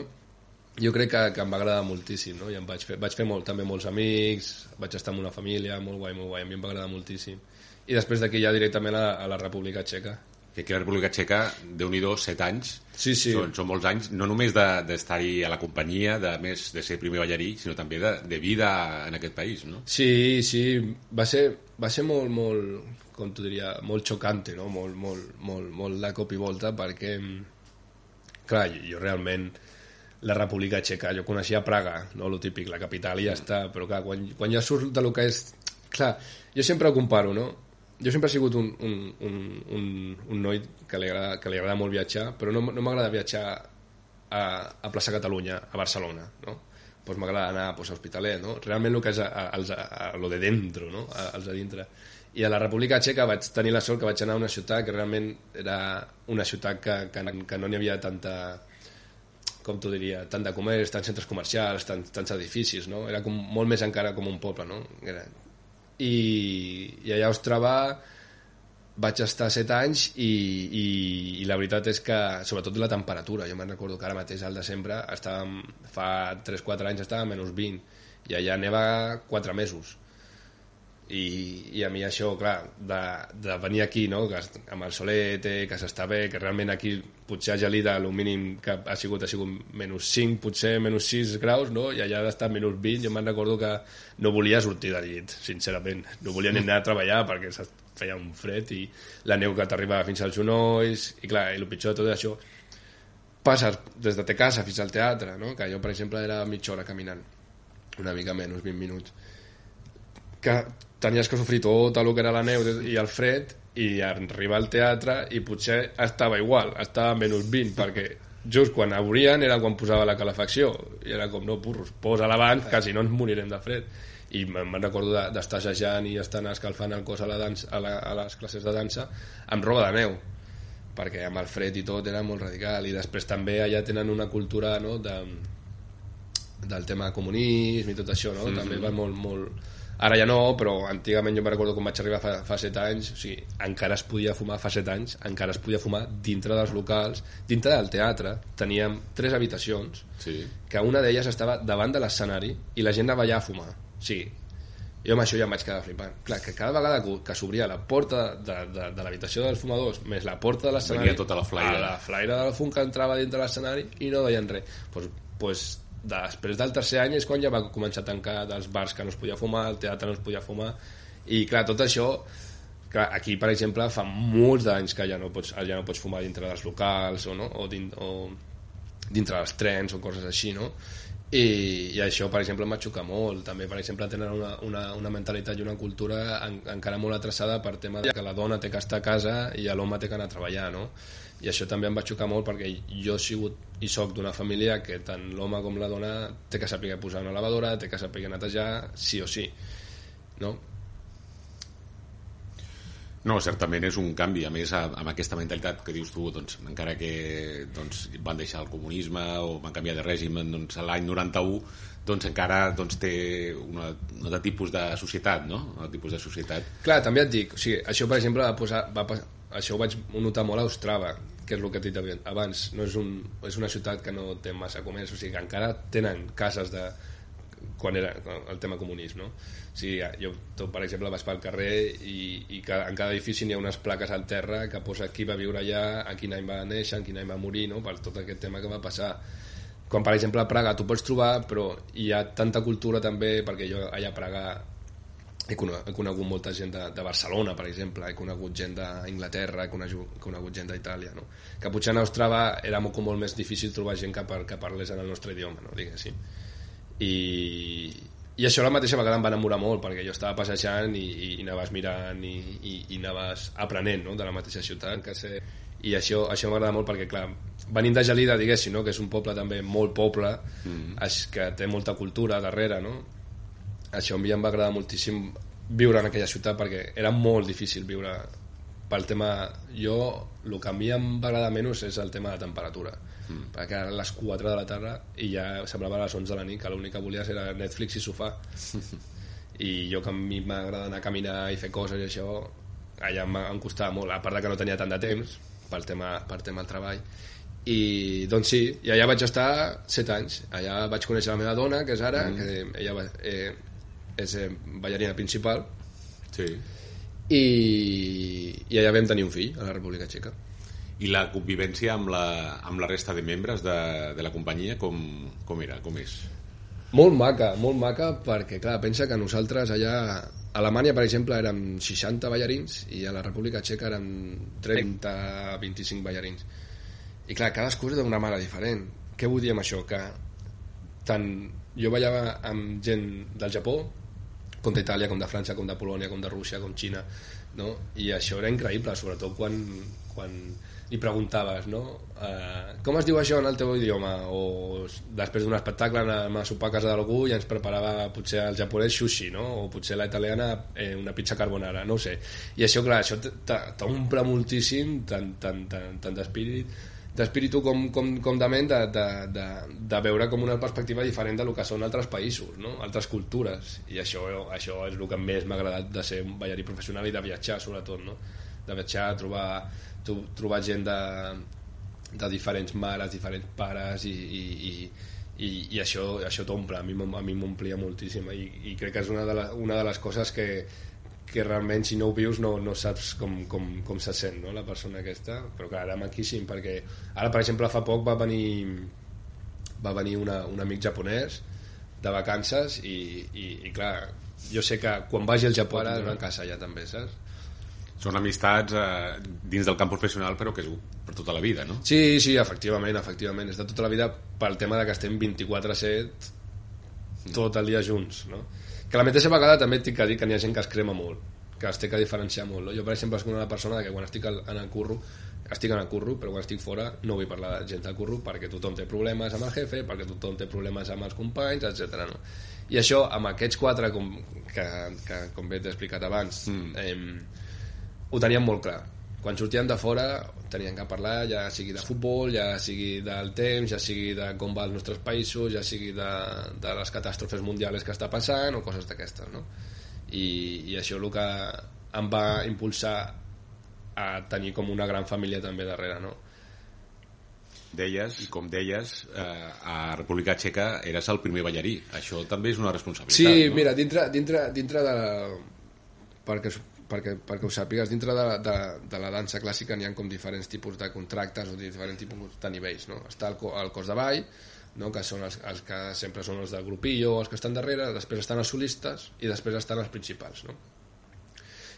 Jo crec que, que em va agradar moltíssim no? i em vaig fer, vaig fer molt, també molts amics vaig estar amb una família, molt guai, molt guai a mi em va agradar moltíssim i després d'aquí ja directament a, a la República Txeca que aquí a la República Txeca, déu nhi 7 anys sí, sí. Són, són molts anys, no només d'estar-hi de, a la companyia, de més de ser primer ballarí, sinó també de, de vida en aquest país, no? Sí, sí, va ser, va ser molt, molt, com tu diria, molt xocante, no? Molt, molt, molt, molt de cop i volta, perquè, clar, jo realment la República Txeca. Jo coneixia Praga, no? lo típic, la capital i ja està, però clar, quan, quan ja surt de lo que és... Clar, jo sempre ho comparo, no? Jo sempre he sigut un, un, un, un, un noi que li, agrada, que li agrada molt viatjar, però no, no m'agrada viatjar a, a plaça Catalunya, a Barcelona, no? Pues m'agrada anar pues, a Hospitalet, no? Realment el que és a, a, a, a, lo de dentro, no? A, als de dintre. I a la República Txeca vaig tenir la sort que vaig anar a una ciutat que realment era una ciutat que, que, que no n'hi havia tanta com t'ho diria, tant de comerç, tants centres comercials, tant, tants edificis, no? Era com, molt més encara com un poble, no? Era... I, I allà a Ostrava vaig estar set anys i, i, i la veritat és que, sobretot la temperatura, jo me'n recordo que ara mateix al desembre estàvem, fa 3-4 anys estava a menys 20 i allà neva 4 mesos i, i a mi això, clar, de, de venir aquí, no?, que, amb el solete, que s'està bé, que realment aquí potser a gelida el mínim que ha sigut ha sigut menys 5, potser menys 6 graus, no?, i allà d'estar menys 20, jo me'n recordo que no volia sortir del llit, sincerament, no volia ni anar a treballar perquè feia un fred i la neu que t'arribava fins als genolls, i clar, i el pitjor de tot això, passes des de te casa fins al teatre, no?, que jo, per exemple, era mitja hora caminant, una mica menys, 20 minuts, que tenies que sofrir tot el que era la neu i el fred i arribar al teatre i potser estava igual, estava a menys 20 perquè just quan obrien era quan posava la calefacció i era com, no, burros, posa-la abans que si no ens morirem de fred. I me'n recordo de- d'estar assajant i estar escalfant el cos a, la dansa, a, la, a les classes de dansa amb roba de neu perquè amb el fred i tot era molt radical. I després també allà tenen una cultura no, de, del tema comunisme i tot això no? també va molt, molt ara ja no, però antigament jo me recordo quan vaig arribar fa, fa 7 anys o sigui, encara es podia fumar fa 7 anys encara es podia fumar dintre dels locals dintre del teatre. Teníem tres habitacions Sí. que una d'elles estava davant de l'escenari i la gent anava allà a fumar. O sigui, jo amb això ja em vaig quedar flipant. Clar, que cada vegada que, que s'obria la porta de, de, de l'habitació dels fumadors més la porta de l'escenari Venia tota la flaire. a la flaire del fum que entrava dintre l'escenari i no veien res. Pues, pues, després del tercer any és quan ja va començar a tancar dels bars que no es podia fumar, el teatre no es podia fumar i clar, tot això clar, aquí per exemple fa molts d'anys que ja no pots, ja no pots fumar dintre dels locals o, no? o, din, o dintre dels trens o coses així no? I, i això per exemple em va xocar molt també per exemple tenen una, una, una mentalitat i una cultura en, encara molt atrasada per tema de que la dona té que estar a casa i l'home té que anar a treballar no? I això també em va xocar molt perquè jo he sigut i sóc d'una família que tant l'home com la dona té que saber posar una lavadora té que saber netejar sí o sí no? No, certament és un canvi, a més a- amb aquesta mentalitat que dius tu, doncs, encara que doncs, van deixar el comunisme o van canviar de règim doncs, l'any 91, doncs encara doncs, té una, un altre tipus de societat, no? Un altre tipus de societat. Clar, també et dic, o sigui, això per exemple va posar, va, això ho vaig notar molt a Ostrava, que és el que t'he dit abans, no és, un, és una ciutat que no té massa comerç, o sigui, que encara tenen cases de quan era el tema comunisme, no? O sigui, jo, tu, per exemple, vas pel carrer i, i en cada edifici n'hi ha unes plaques al terra que posa qui va viure allà, a quin any va néixer, en quin any va morir, no? per tot aquest tema que va passar. Quan, per exemple, a Praga tu pots trobar, però hi ha tanta cultura també, perquè jo allà a Praga he conegut, he conegut molta gent de, de Barcelona, per exemple, he conegut gent d'Inglaterra, he conegut, conegut gent d'Itàlia, no? que potser a Ostrava era molt, molt més difícil trobar gent que, par, que parlés en el nostre idioma, no? diguéssim. I, i això a la mateixa vegada em va enamorar molt, perquè jo estava passejant i, i, i anaves mirant i, i, i anaves aprenent no? de la mateixa ciutat. Que sé. I això, això m'agrada molt perquè, clar, venint de Gelida, diguéssim, no? que és un poble també molt poble, mm. és, que té molta cultura darrere, no? Això a mi em va agradar moltíssim viure en aquella ciutat perquè era molt difícil viure. Pel tema jo, el que a mi em va agradar menys és el tema de temperatura. Mm. perquè era a les 4 de la tarda i ja semblava a les 11 de la nit que l'únic que volies era Netflix i sofà. I jo que a mi m'agrada anar a caminar i fer coses i això allà em, em costava molt, a part de que no tenia tant de temps pel tema, per tema del treball. I doncs sí, i allà vaig estar 7 anys, allà vaig conèixer la meva dona que és ara, mm. que ella va, eh, és eh, ballarina principal Sí. i, i allà vam tenir un fill a la República Txeca I la convivència amb la, amb la resta de membres de, de la companyia, com, com era, com és? Molt maca, molt maca, perquè, clar, pensa que nosaltres allà... A Alemanya, per exemple, érem 60 ballarins i a la República Txeca érem 30-25 ballarins. I, clar, cadascú és d'una mare diferent. Què vull dir amb això? Que tant jo ballava amb gent del Japó, com d'Itàlia, com de França, com de Polònia, com de Rússia, com Xina, no? I això era increïble, sobretot quan, quan li preguntaves, no? Uh, com es diu això en el teu idioma? O després d'un espectacle anem a sopar a casa d'algú i ens preparava potser el japonès sushi, no? O potser la italiana eh, una pizza carbonara, no sé. I això, clar, això t- t- t'ompla moltíssim tant, tant, tant, tant d'espírit d'espíritu com, com, com ment de, de, de, de veure com una perspectiva diferent de lo que són altres països, no? altres cultures i això, això és el que més m'ha agradat de ser un ballarí professional i de viatjar sobretot, no? de viatjar, trobar, tro- trobar gent de, de diferents mares, diferents pares i, i, i, i, i això, això t'omple, a mi, a mi m'omplia moltíssim i, i crec que és una de, la, una de les coses que, que realment si no ho vius no, no saps com, com, com se sent no? la persona aquesta, però clar, era maquíssim perquè ara per exemple fa poc va venir va venir una, un amic japonès de vacances i, i, i clar, jo sé que quan vagi al Japó ara una casa allà també, saps? Són amistats eh, dins del camp professional, però que és per tota la vida, no? Sí, sí, efectivament, efectivament. És de tota la vida pel tema de que estem 24-7 tot el dia junts, no? Que a la mateixa vegada també tinc que dir que n'hi ha gent que es crema molt, que es té que diferenciar molt. No? Jo, per exemple, soc una persona que quan estic en el curro estic en el curro, però quan estic fora no vull parlar de gent del curro perquè tothom té problemes amb el jefe, perquè tothom té problemes amb els companys, etc. No? I això, amb aquests quatre, com, que, que com bé t'he explicat abans, mm. eh, ho teníem molt clar. Quan sortíem de fora teníem que parlar, ja sigui de futbol, ja sigui del temps, ja sigui de com va els nostres països, ja sigui de, de les catàstrofes mundials que està passant o coses d'aquestes, no? I, I això el que em va impulsar a tenir com una gran família també darrere, no? Deies, i com deies, eh, a República Txeca eres el primer ballarí. Això també és una responsabilitat, Sí, no? mira, dintre, dintre, dintre de... Perquè, perquè, perquè ho sàpigues, dintre de, de, de la dansa clàssica n'hi ha com diferents tipus de contractes o diferents tipus de nivells, no? Està el, el cos de ball, no? que són els, els que sempre són els del grupillo, els que estan darrere, després estan els solistes i després estan els principals, no?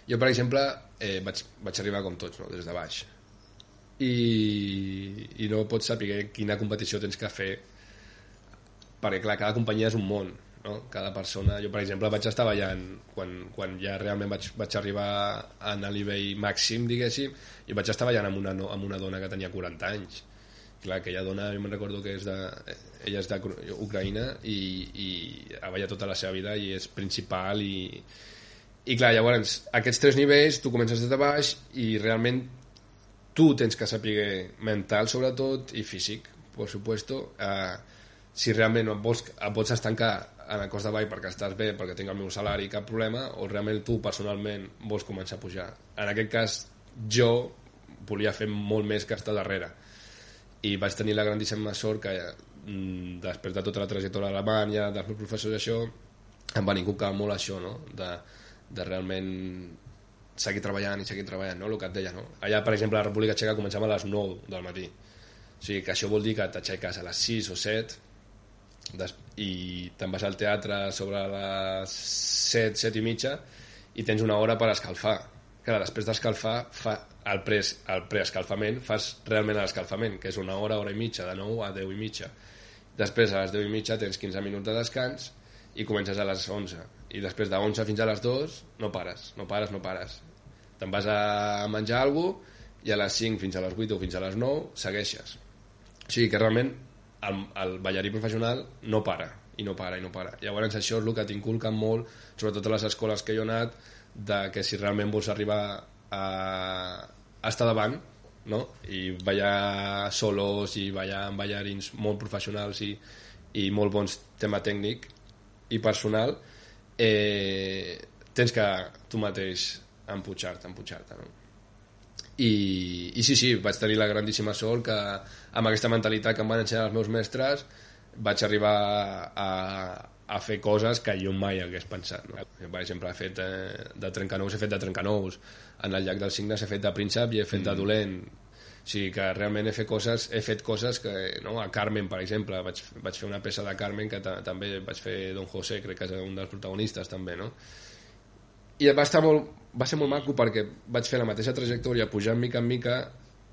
Jo, per exemple, eh, vaig, vaig arribar com tots, no? des de baix. I, i no pots saber quina competició tens que fer perquè, clar, cada companyia és un món, no? Cada persona... Jo, per exemple, vaig estar ballant quan, quan ja realment vaig, vaig arribar a nivell màxim, diguéssim, i vaig estar ballant amb una, amb una dona que tenia 40 anys. Clar, aquella dona, jo me'n recordo que és de, ella és d'Ucraïna i, i ha ballat tota la seva vida i és principal i, i clar, llavors, aquests tres nivells, tu comences des de baix i realment tu tens que saber mental, sobretot, i físic, per supuesto. Eh, si realment et vols, et vols estancar en el cos de ball perquè estàs bé, perquè tinc el meu salari, cap problema, o realment tu personalment vols començar a pujar. En aquest cas, jo volia fer molt més que estar darrere. I vaig tenir la grandíssima sort que mm, després de tota la trajectòria a Alemanya, dels meus professors i això, em van inculcar molt això, no? De, de realment seguir treballant i seguir treballant, no? el que et deia. No? Allà, per exemple, a la República Txeca començava a les 9 del matí. O sigui, que això vol dir que t'aixeques a les 6 o 7 des, i te'n vas al teatre sobre les 7, 7 i mitja i tens una hora per escalfar. Clar, després d'escalfar, fa el, pre, el preescalfament, fas realment l'escalfament, que és una hora, hora i mitja, de 9 a 10 i mitja. Després, a les 10 i mitja, tens 15 minuts de descans i comences a les 11. I després de 11 fins a les 2 no pares, no pares, no pares. Te'n vas a menjar alguna cosa i a les 5 fins a les 8 o fins a les 9 segueixes. O sigui que realment el, el ballarí professional no para, i no para, i no para. Llavors això és el que t'inculquen molt, sobretot a les escoles que jo he anat, de que si realment vols arribar a, a estar davant, no? i ballar solos i ballar amb ballarins molt professionals i, i molt bons tema tècnic i personal eh, tens que tu mateix empujar-te, empujar-te no? I, i sí, sí, vaig tenir la grandíssima sort que amb aquesta mentalitat que em van ensenyar els meus mestres vaig arribar a, a fer coses que jo mai hagués pensat. No? Per exemple, he fet eh, de trencanous, he fet de trencanous, en el llac del Cignes he fet de príncep i he fet mm. de dolent. O sigui que realment he fet coses, he fet coses que, no? a Carmen, per exemple, vaig, vaig fer una peça de Carmen que ta, també vaig fer Don José, crec que és un dels protagonistes també, no? I va, estar molt, va ser molt maco perquè vaig fer la mateixa trajectòria pujant mica en mica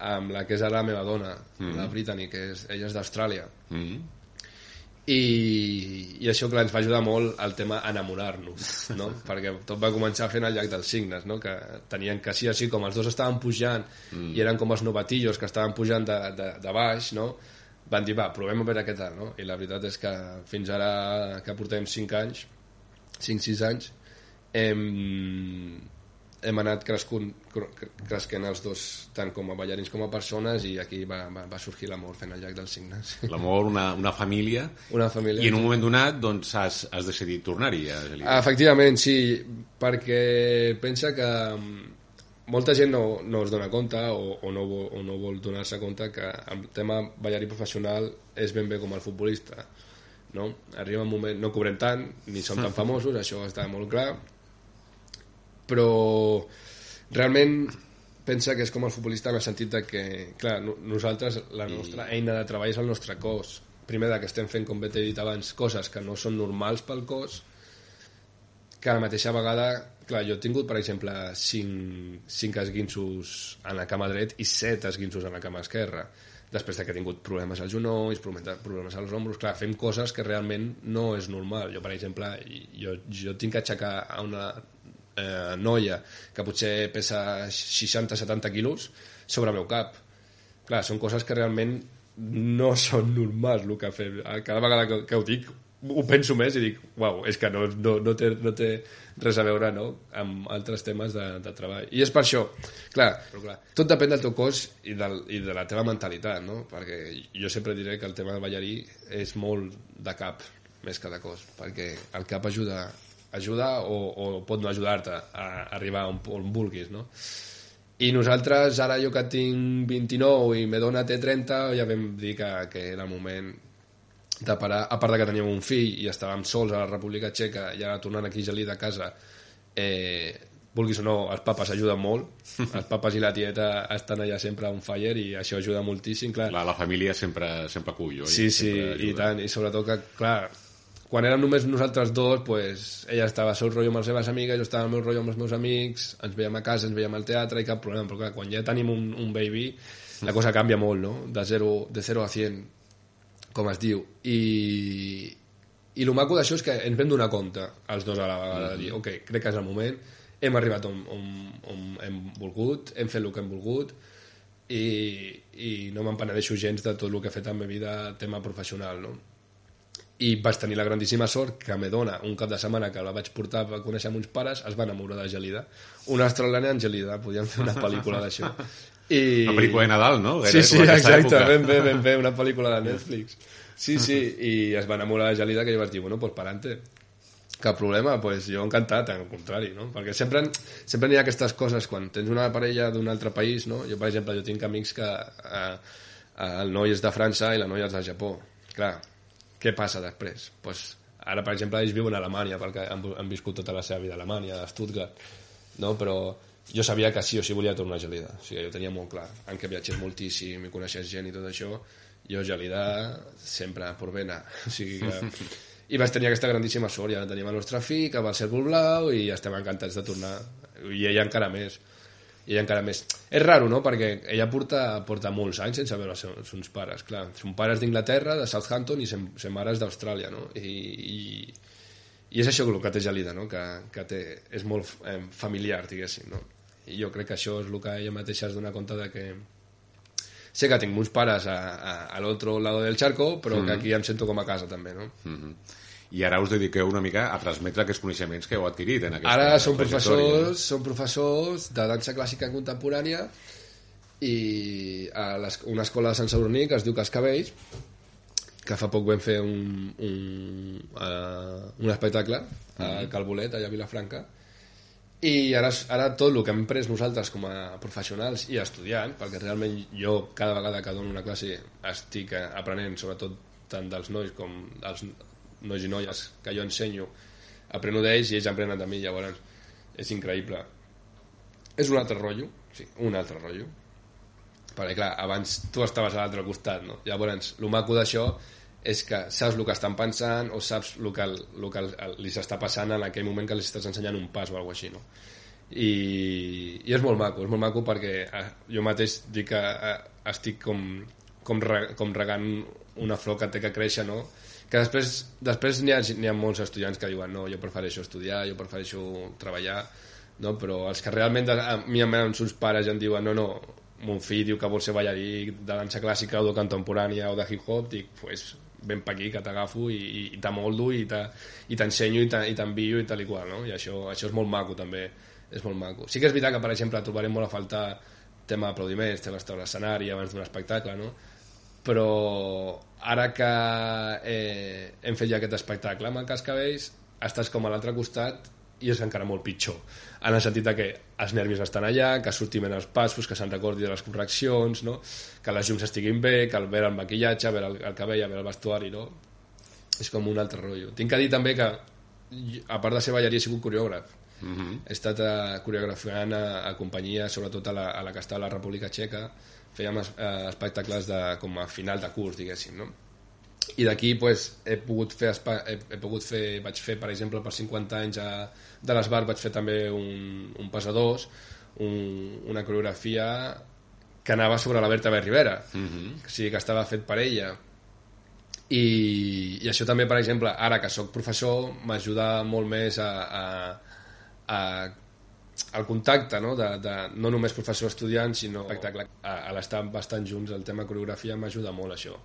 amb la que és ara la meva dona, mm -hmm. la Brittany, que és, ella és d'Austràlia. Mm -hmm. I, i això clar, ens va ajudar molt al tema enamorar-nos no? perquè tot va començar fent el llac dels signes no? que tenien que sí o sí com els dos estaven pujant mm. i eren com els novatillos que estaven pujant de, de, de baix no? van dir va, provem a veure què tal no? i la veritat és que fins ara que portem 5 anys 5-6 anys hem, hem anat crescut, cresquent els dos tant com a ballarins com a persones i aquí va, va, va sorgir l'amor fent el llac dels signes L'amor, una, una família, una família i en un moment donat doncs, has, has decidit tornar-hi. a Gelida. Efectivament, sí, perquè pensa que mm, molta gent no, no es dona compte o, o, no, o no vol donar-se compte que el tema ballarí professional és ben bé com el futbolista no? arriba un moment, no cobrem tant ni som tan famosos, això està molt clar però realment pensa que és com el futbolista en el sentit de que, clar, no- nosaltres, la nostra eina de treball és el nostre cos. Primer, de que estem fent, com bé t'he dit abans, coses que no són normals pel cos, que a la mateixa vegada, clar, jo he tingut, per exemple, 5, 5 esguinços en la cama dret i 7 esguinços en la cama esquerra després de que he tingut problemes als genolls, problemes als ombros, clar, fem coses que realment no és normal. Jo, per exemple, jo, jo tinc que aixecar a una eh, noia que potser pesa 60-70 quilos sobre el meu cap. clar, són coses que realment no són normals el que fem. Cada vegada que, que ho dic, ho penso més i dic, uau, és que no, no, no, té, no té res a veure no? amb altres temes de, de treball. I és per això, clar, però clar, tot depèn del teu cos i, del, i de la teva mentalitat, no? perquè jo sempre diré que el tema del ballarí és molt de cap, més que de cos, perquè el cap ajuda, ajuda o, o pot no ajudar-te a arribar on, on vulguis, no? I nosaltres, ara jo que tinc 29 i me dona T30, ja vam dir que, que era el moment de parar, a part de que teníem un fill i estàvem sols a la República Txeca i ara tornant aquí gelida a casa eh, vulguis o no, els papes ajuden molt els papes i la tieta estan allà sempre un fire i això ajuda moltíssim clar. La, la família sempre, sempre cull, oi? Sí, sí, i tant, i sobretot que, clar, quan érem només nosaltres dos, pues, ella estava al seu rotllo amb les seves amigues, jo estava al meu rotllo amb els meus amics, ens veiem a casa, ens veiem al teatre i cap problema, però clar, quan ja tenim un, un baby, la cosa canvia molt, no? De 0, de 0 a 100 com es diu, i, i el maco d'això és que ens vam donar compte els dos a la vegada, de dir, ok, crec que és el moment, hem arribat on, on, on hem volgut, hem fet el que hem volgut, i, i no m'empenedeixo gens de tot el que he fet en la meva vida tema professional, no? I vaig tenir la grandíssima sort que me dona un cap de setmana que la vaig portar a conèixer amb uns pares, es va enamorar de Gelida. Una australiana en Gelida, podíem fer una pel·lícula d'això. I... Una pel·lícula de Nadal, no? Era sí, sí, exacte, ben bé, ben bé, una pel·lícula de Netflix. Sí, sí, i es va enamorar de Gelida que jo vaig dir, bueno, pues parante. Cap problema, pues jo encantat, al contrari, no? Perquè sempre, sempre hi ha aquestes coses, quan tens una parella d'un altre país, no? Jo, per exemple, jo tinc amics que eh, el noi és de França i la noia és de Japó. Clar, què passa després? Pues, ara, per exemple, ells viuen a Alemanya, perquè han, han viscut tota la seva vida a Alemanya, a Stuttgart, no? però jo sabia que sí o sí volia tornar a Gelida. O sigui, jo tenia molt clar, que viatgés moltíssim i coneixes gent i tot això. Jo Gelida sempre per ben o sigui que... i vaig tenir aquesta grandíssima sort, ja teníem el nostre fill que va ser blau i estem encantats de tornar. I ella encara més i ella encara més. És raro, no?, perquè ella porta, porta molts anys sense veure els seus, seus pares, clar. Son pares d'Inglaterra, de Southampton, i sen, sen mares d'Austràlia, no? I, i, i és això el que té Gelida, no? que, que té, és molt eh, familiar, diguéssim. No? I jo crec que això és el que ella mateixa es dona compte de que sé que tinc uns pares a, a, a l'altre lado del charco, però mm -hmm. que aquí em sento com a casa també. No? Mm -hmm. I ara us dediqueu una mica a transmetre aquests coneixements que heu adquirit en aquesta Ara som professors, som professors de dansa clàssica contemporània i a les, una escola de Sant Sadurní que es diu Cascabells que fa poc vam fer un, un, uh, un espectacle a mm-hmm. Calbolet, allà a Vilafranca, i ara, ara tot el que hem pres nosaltres com a professionals i estudiant, perquè realment jo cada vegada que dono una classe estic aprenent, sobretot tant dels nois com dels nois i noies que jo ensenyo, apreno d'ells i ells aprenen de mi, llavors és increïble. És un altre rotllo, sí, un altre rotllo, perquè clar, abans tu estaves a l'altre costat, no? Llavors, el maco d'això és que saps el que estan pensant o saps el que, el que li s'està passant en aquell moment que li estàs ensenyant un pas o alguna així, no? I, i és molt maco, és molt maco perquè eh, jo mateix dic que eh, estic com, com, re, com regant una flor que té que créixer, no? Que després, després n'hi ha, ha molts estudiants que diuen no, jo prefereixo estudiar, jo prefereixo treballar, no? però els que realment a mi em venen uns pares i em diuen no, no, mon fill diu que vol ser ballarí de dansa clàssica o de contemporània o de hip-hop, dic, pues, ven per aquí que t'agafo i, i, i t'amoldo i t'ensenyo i t'envio i tal i qual, no? I això, això és molt maco també, és molt maco. Sí que és veritat que, per exemple, trobarem molt a faltar tema aplaudiments, tema estar a l'escenari abans d'un espectacle, no? Però ara que eh, hem fet ja aquest espectacle amb el Cascabells, estàs com a l'altre costat i és encara molt pitjor en el sentit que els nervis estan allà que sortim en els passos, que se'n recordi de les correccions no? que les llums estiguin bé que el veure el maquillatge, veure el, el cabell veure el vestuari no? és com un altre rotllo tinc que dir també que a part de ser ballarí he sigut coreògraf uh mhm. -huh. he estat uh, coreografiant a, a companyia sobretot a la, a la que està a la República Txeca fèiem es, uh, espectacles de, com a final de curs diguéssim no? i d'aquí pues, he pogut fer he, he pogut fer, vaig fer per exemple per 50 anys a, de l'Esbar vaig fer també un, un pesadors un, una coreografia que anava sobre la Berta B. Rivera uh -huh. o sigui que estava fet per ella i, i això també per exemple ara que sóc professor m'ajuda molt més a, a, a el contacte, no? De, de, no només professor-estudiant, sinó espectacle. A, a l'estar bastant junts, el tema coreografia m'ajuda molt, això.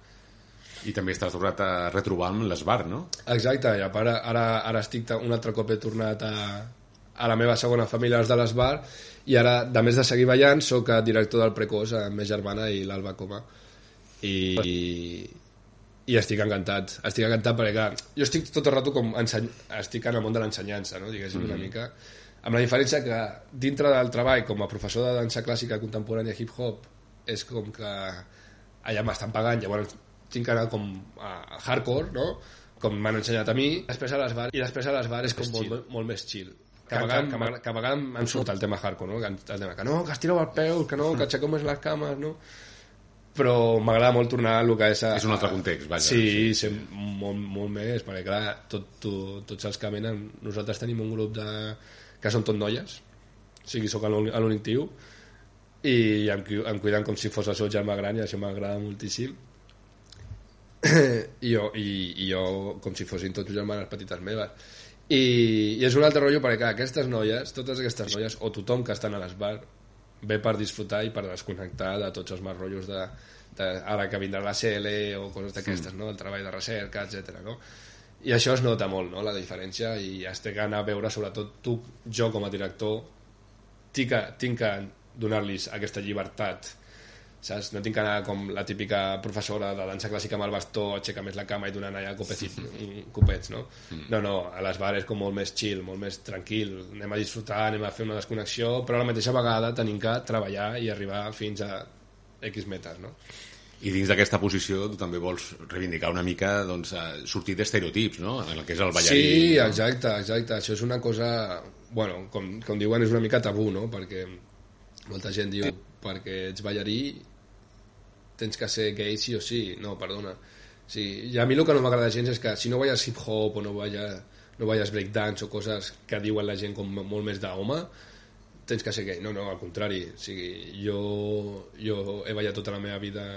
I també estàs tornat a retrobar amb l'Esbar, no? Exacte, i a part, ara, ara estic un altre cop he tornat a, a la meva segona família, els de l'Esbar, i ara, de més de seguir ballant, sóc director del Precós amb més germana i l'Alba Coma. I, i, i estic encantat, estic encantat perquè, clar, jo estic tot el rato com enseny... estic en el món de l'ensenyança, no? diguéssim, mm -hmm. una mica, amb la diferència que dintre del treball com a professor de dansa clàssica contemporània hip-hop és com que allà m'estan pagant, llavors tinc que anar com a hardcore, no? com m'han ensenyat a mi, després a les bar, i després a les bar és com molt, molt, molt més chill. Que a, vegades, que, que a vegades em surt el tema hardcore, no? El tema, que no, que estireu el peu, que no, que aixequeu més les cames, no? Però m'agrada molt tornar a el que és... A, és un altre context, vaja. Sí, sí. molt, molt més, perquè clar, tot, tu, tots els que venen, nosaltres tenim un grup de, que són tot noies, o sigui, sóc l'únic tio, i em, em cuiden com si fos el seu germà gran, i això m'agrada moltíssim i jo, i, i jo com si fossin tots germanes petites meves i, i és un altre rotllo perquè clar, aquestes noies, totes aquestes noies o tothom que estan a l'esbar ve per disfrutar i per desconnectar de tots els més rotllos de, de ara que vindrà la CL o coses d'aquestes, mm. no? el treball de recerca, etc. No? I això es nota molt, no? la diferència i has de anar a veure, sobretot tu, jo com a director tinc que, tinc que donar-los aquesta llibertat saps? No tinc que anar com la típica professora de dansa clàssica amb el bastó, aixeca més la cama i donant allà copets, copets no? Mm. No, no, a les bars és com molt més chill, molt més tranquil, anem a disfrutar, anem a fer una desconnexió, però a la mateixa vegada tenim que treballar i arribar fins a X metes, no? I dins d'aquesta posició tu també vols reivindicar una mica doncs, sortir d'estereotips, no? En el que és el ballarí. Sí, exacte, exacte. Això és una cosa... Bueno, com, com diuen, és una mica tabú, no? Perquè molta gent diu perquè ets ballarí tens que ser gay sí o sí. No, perdona. Sí, i a mi el que no m'agrada gens és que si no balles hip-hop o no balles, no balles breakdance o coses que diuen la gent com molt més d'home, tens que ser gay. No, no, al contrari. O sigui, jo, jo he ballat tota la meva vida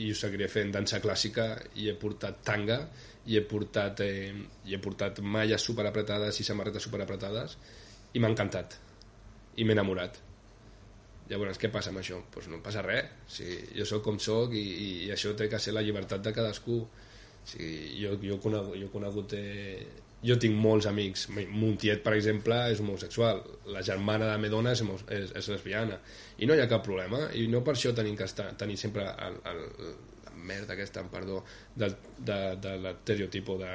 i ho seguiré fent dansa clàssica i he portat tanga i he portat, eh, i he portat malles superapretades i samarretes superapretades i m'ha encantat i m'he enamorat Llavors, què passa amb això? Doncs pues no passa res. Sigui, jo sóc com sóc i, i, i això té que ser la llibertat de cadascú. O sigui, jo, jo, conegut, jo he conegut... Eh, jo tinc molts amics. Montiet, per exemple, és homosexual. La germana de Medona és, és, és lesbiana. I no hi ha cap problema. I no per això tenim que estar, tenir sempre el, el, la merda aquesta, perdó, de, de, de l'estereotipo de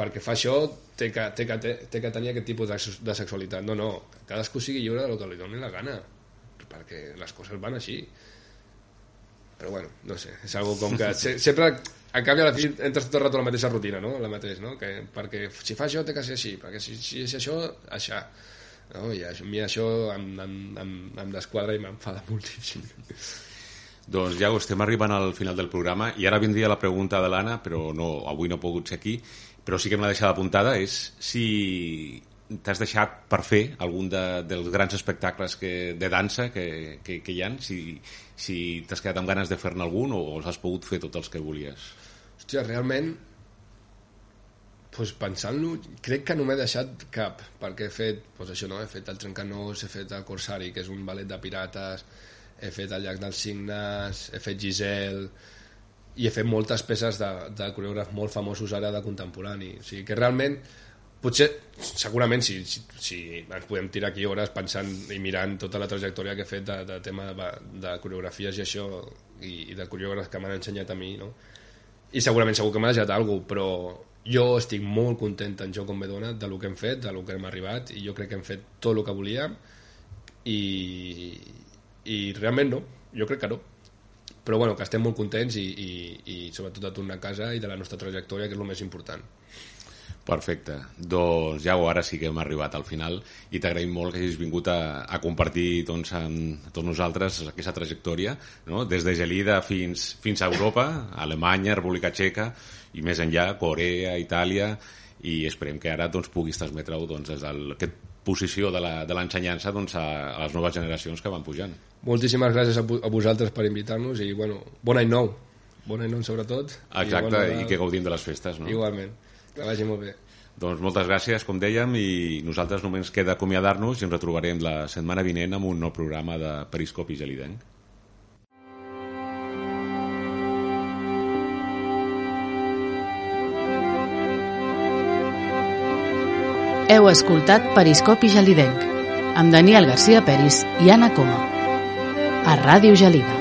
perquè fa això té que, té, que, té, que tenir aquest tipus de, de sexualitat. No, no, cadascú sigui lliure del que li doni la gana perquè les coses van així però bueno, no sé, és algo com que se, sempre a canvi a la fi entres tot el rato a la mateixa rutina, no? La mateix, no? Que, perquè si fa això té que ser així, perquè si, si és això, això. No? I a mi això em, em, em, em desquadra i m'enfada moltíssim. Doncs ja estem arribant al final del programa i ara vindria la pregunta de l'Anna, però no, avui no he pogut ser aquí, però sí que me l'ha deixat apuntada, és si t'has deixat per fer algun de, dels grans espectacles que, de dansa que, que, que hi ha? Si, si t'has quedat amb ganes de fer-ne algun o els has pogut fer tots els que volies? Hòstia, realment pues, pensant-lo, crec que no m'he deixat cap, perquè he fet, pues això no, he fet el Trencanós, he fet el Corsari, que és un ballet de pirates, he fet el Llac dels Signes, he fet Giselle, i he fet moltes peces de, de coreògrafs molt famosos ara de contemporani. O sigui que realment potser, segurament, si, si, si ens podem tirar aquí hores pensant i mirant tota la trajectòria que he fet de, de tema de, de coreografies i això, i, i de coreògrafs que m'han ensenyat a mi, no? I segurament segur que m'ha deixat alguna però jo estic molt content en Jo com me dona de lo que hem fet, de lo que hem arribat, i jo crec que hem fet tot el que volíem, i, i realment no, jo crec que no. Però bueno, que estem molt contents i, i, i sobretot de tornar a casa i de la nostra trajectòria, que és el més important. Perfecte. Doncs ja ara sí que hem arribat al final i t'agraïm molt que hagis vingut a, a compartir doncs, amb tots nosaltres aquesta trajectòria, no? des de Gelida fins, fins a Europa, Alemanya, República Txeca i més enllà, Corea, Itàlia i esperem que ara doncs, puguis transmetre-ho doncs, des d'aquesta posició de l'ensenyança doncs, a, a les noves generacions que van pujant. Moltíssimes gràcies a, a vosaltres per invitar-nos i bueno, bon any nou bon any nou sobretot Exacte, i, bueno, i que gaudim de les festes no? igualment que vagi molt bé. Doncs moltes gràcies, com dèiem, i nosaltres només queda acomiadar-nos i ens retrobarem la setmana vinent amb un nou programa de Periscopi Gelidenc. Heu escoltat Periscopi Gelidenc amb Daniel Garcia Peris i Anna Coma a Ràdio Gelida.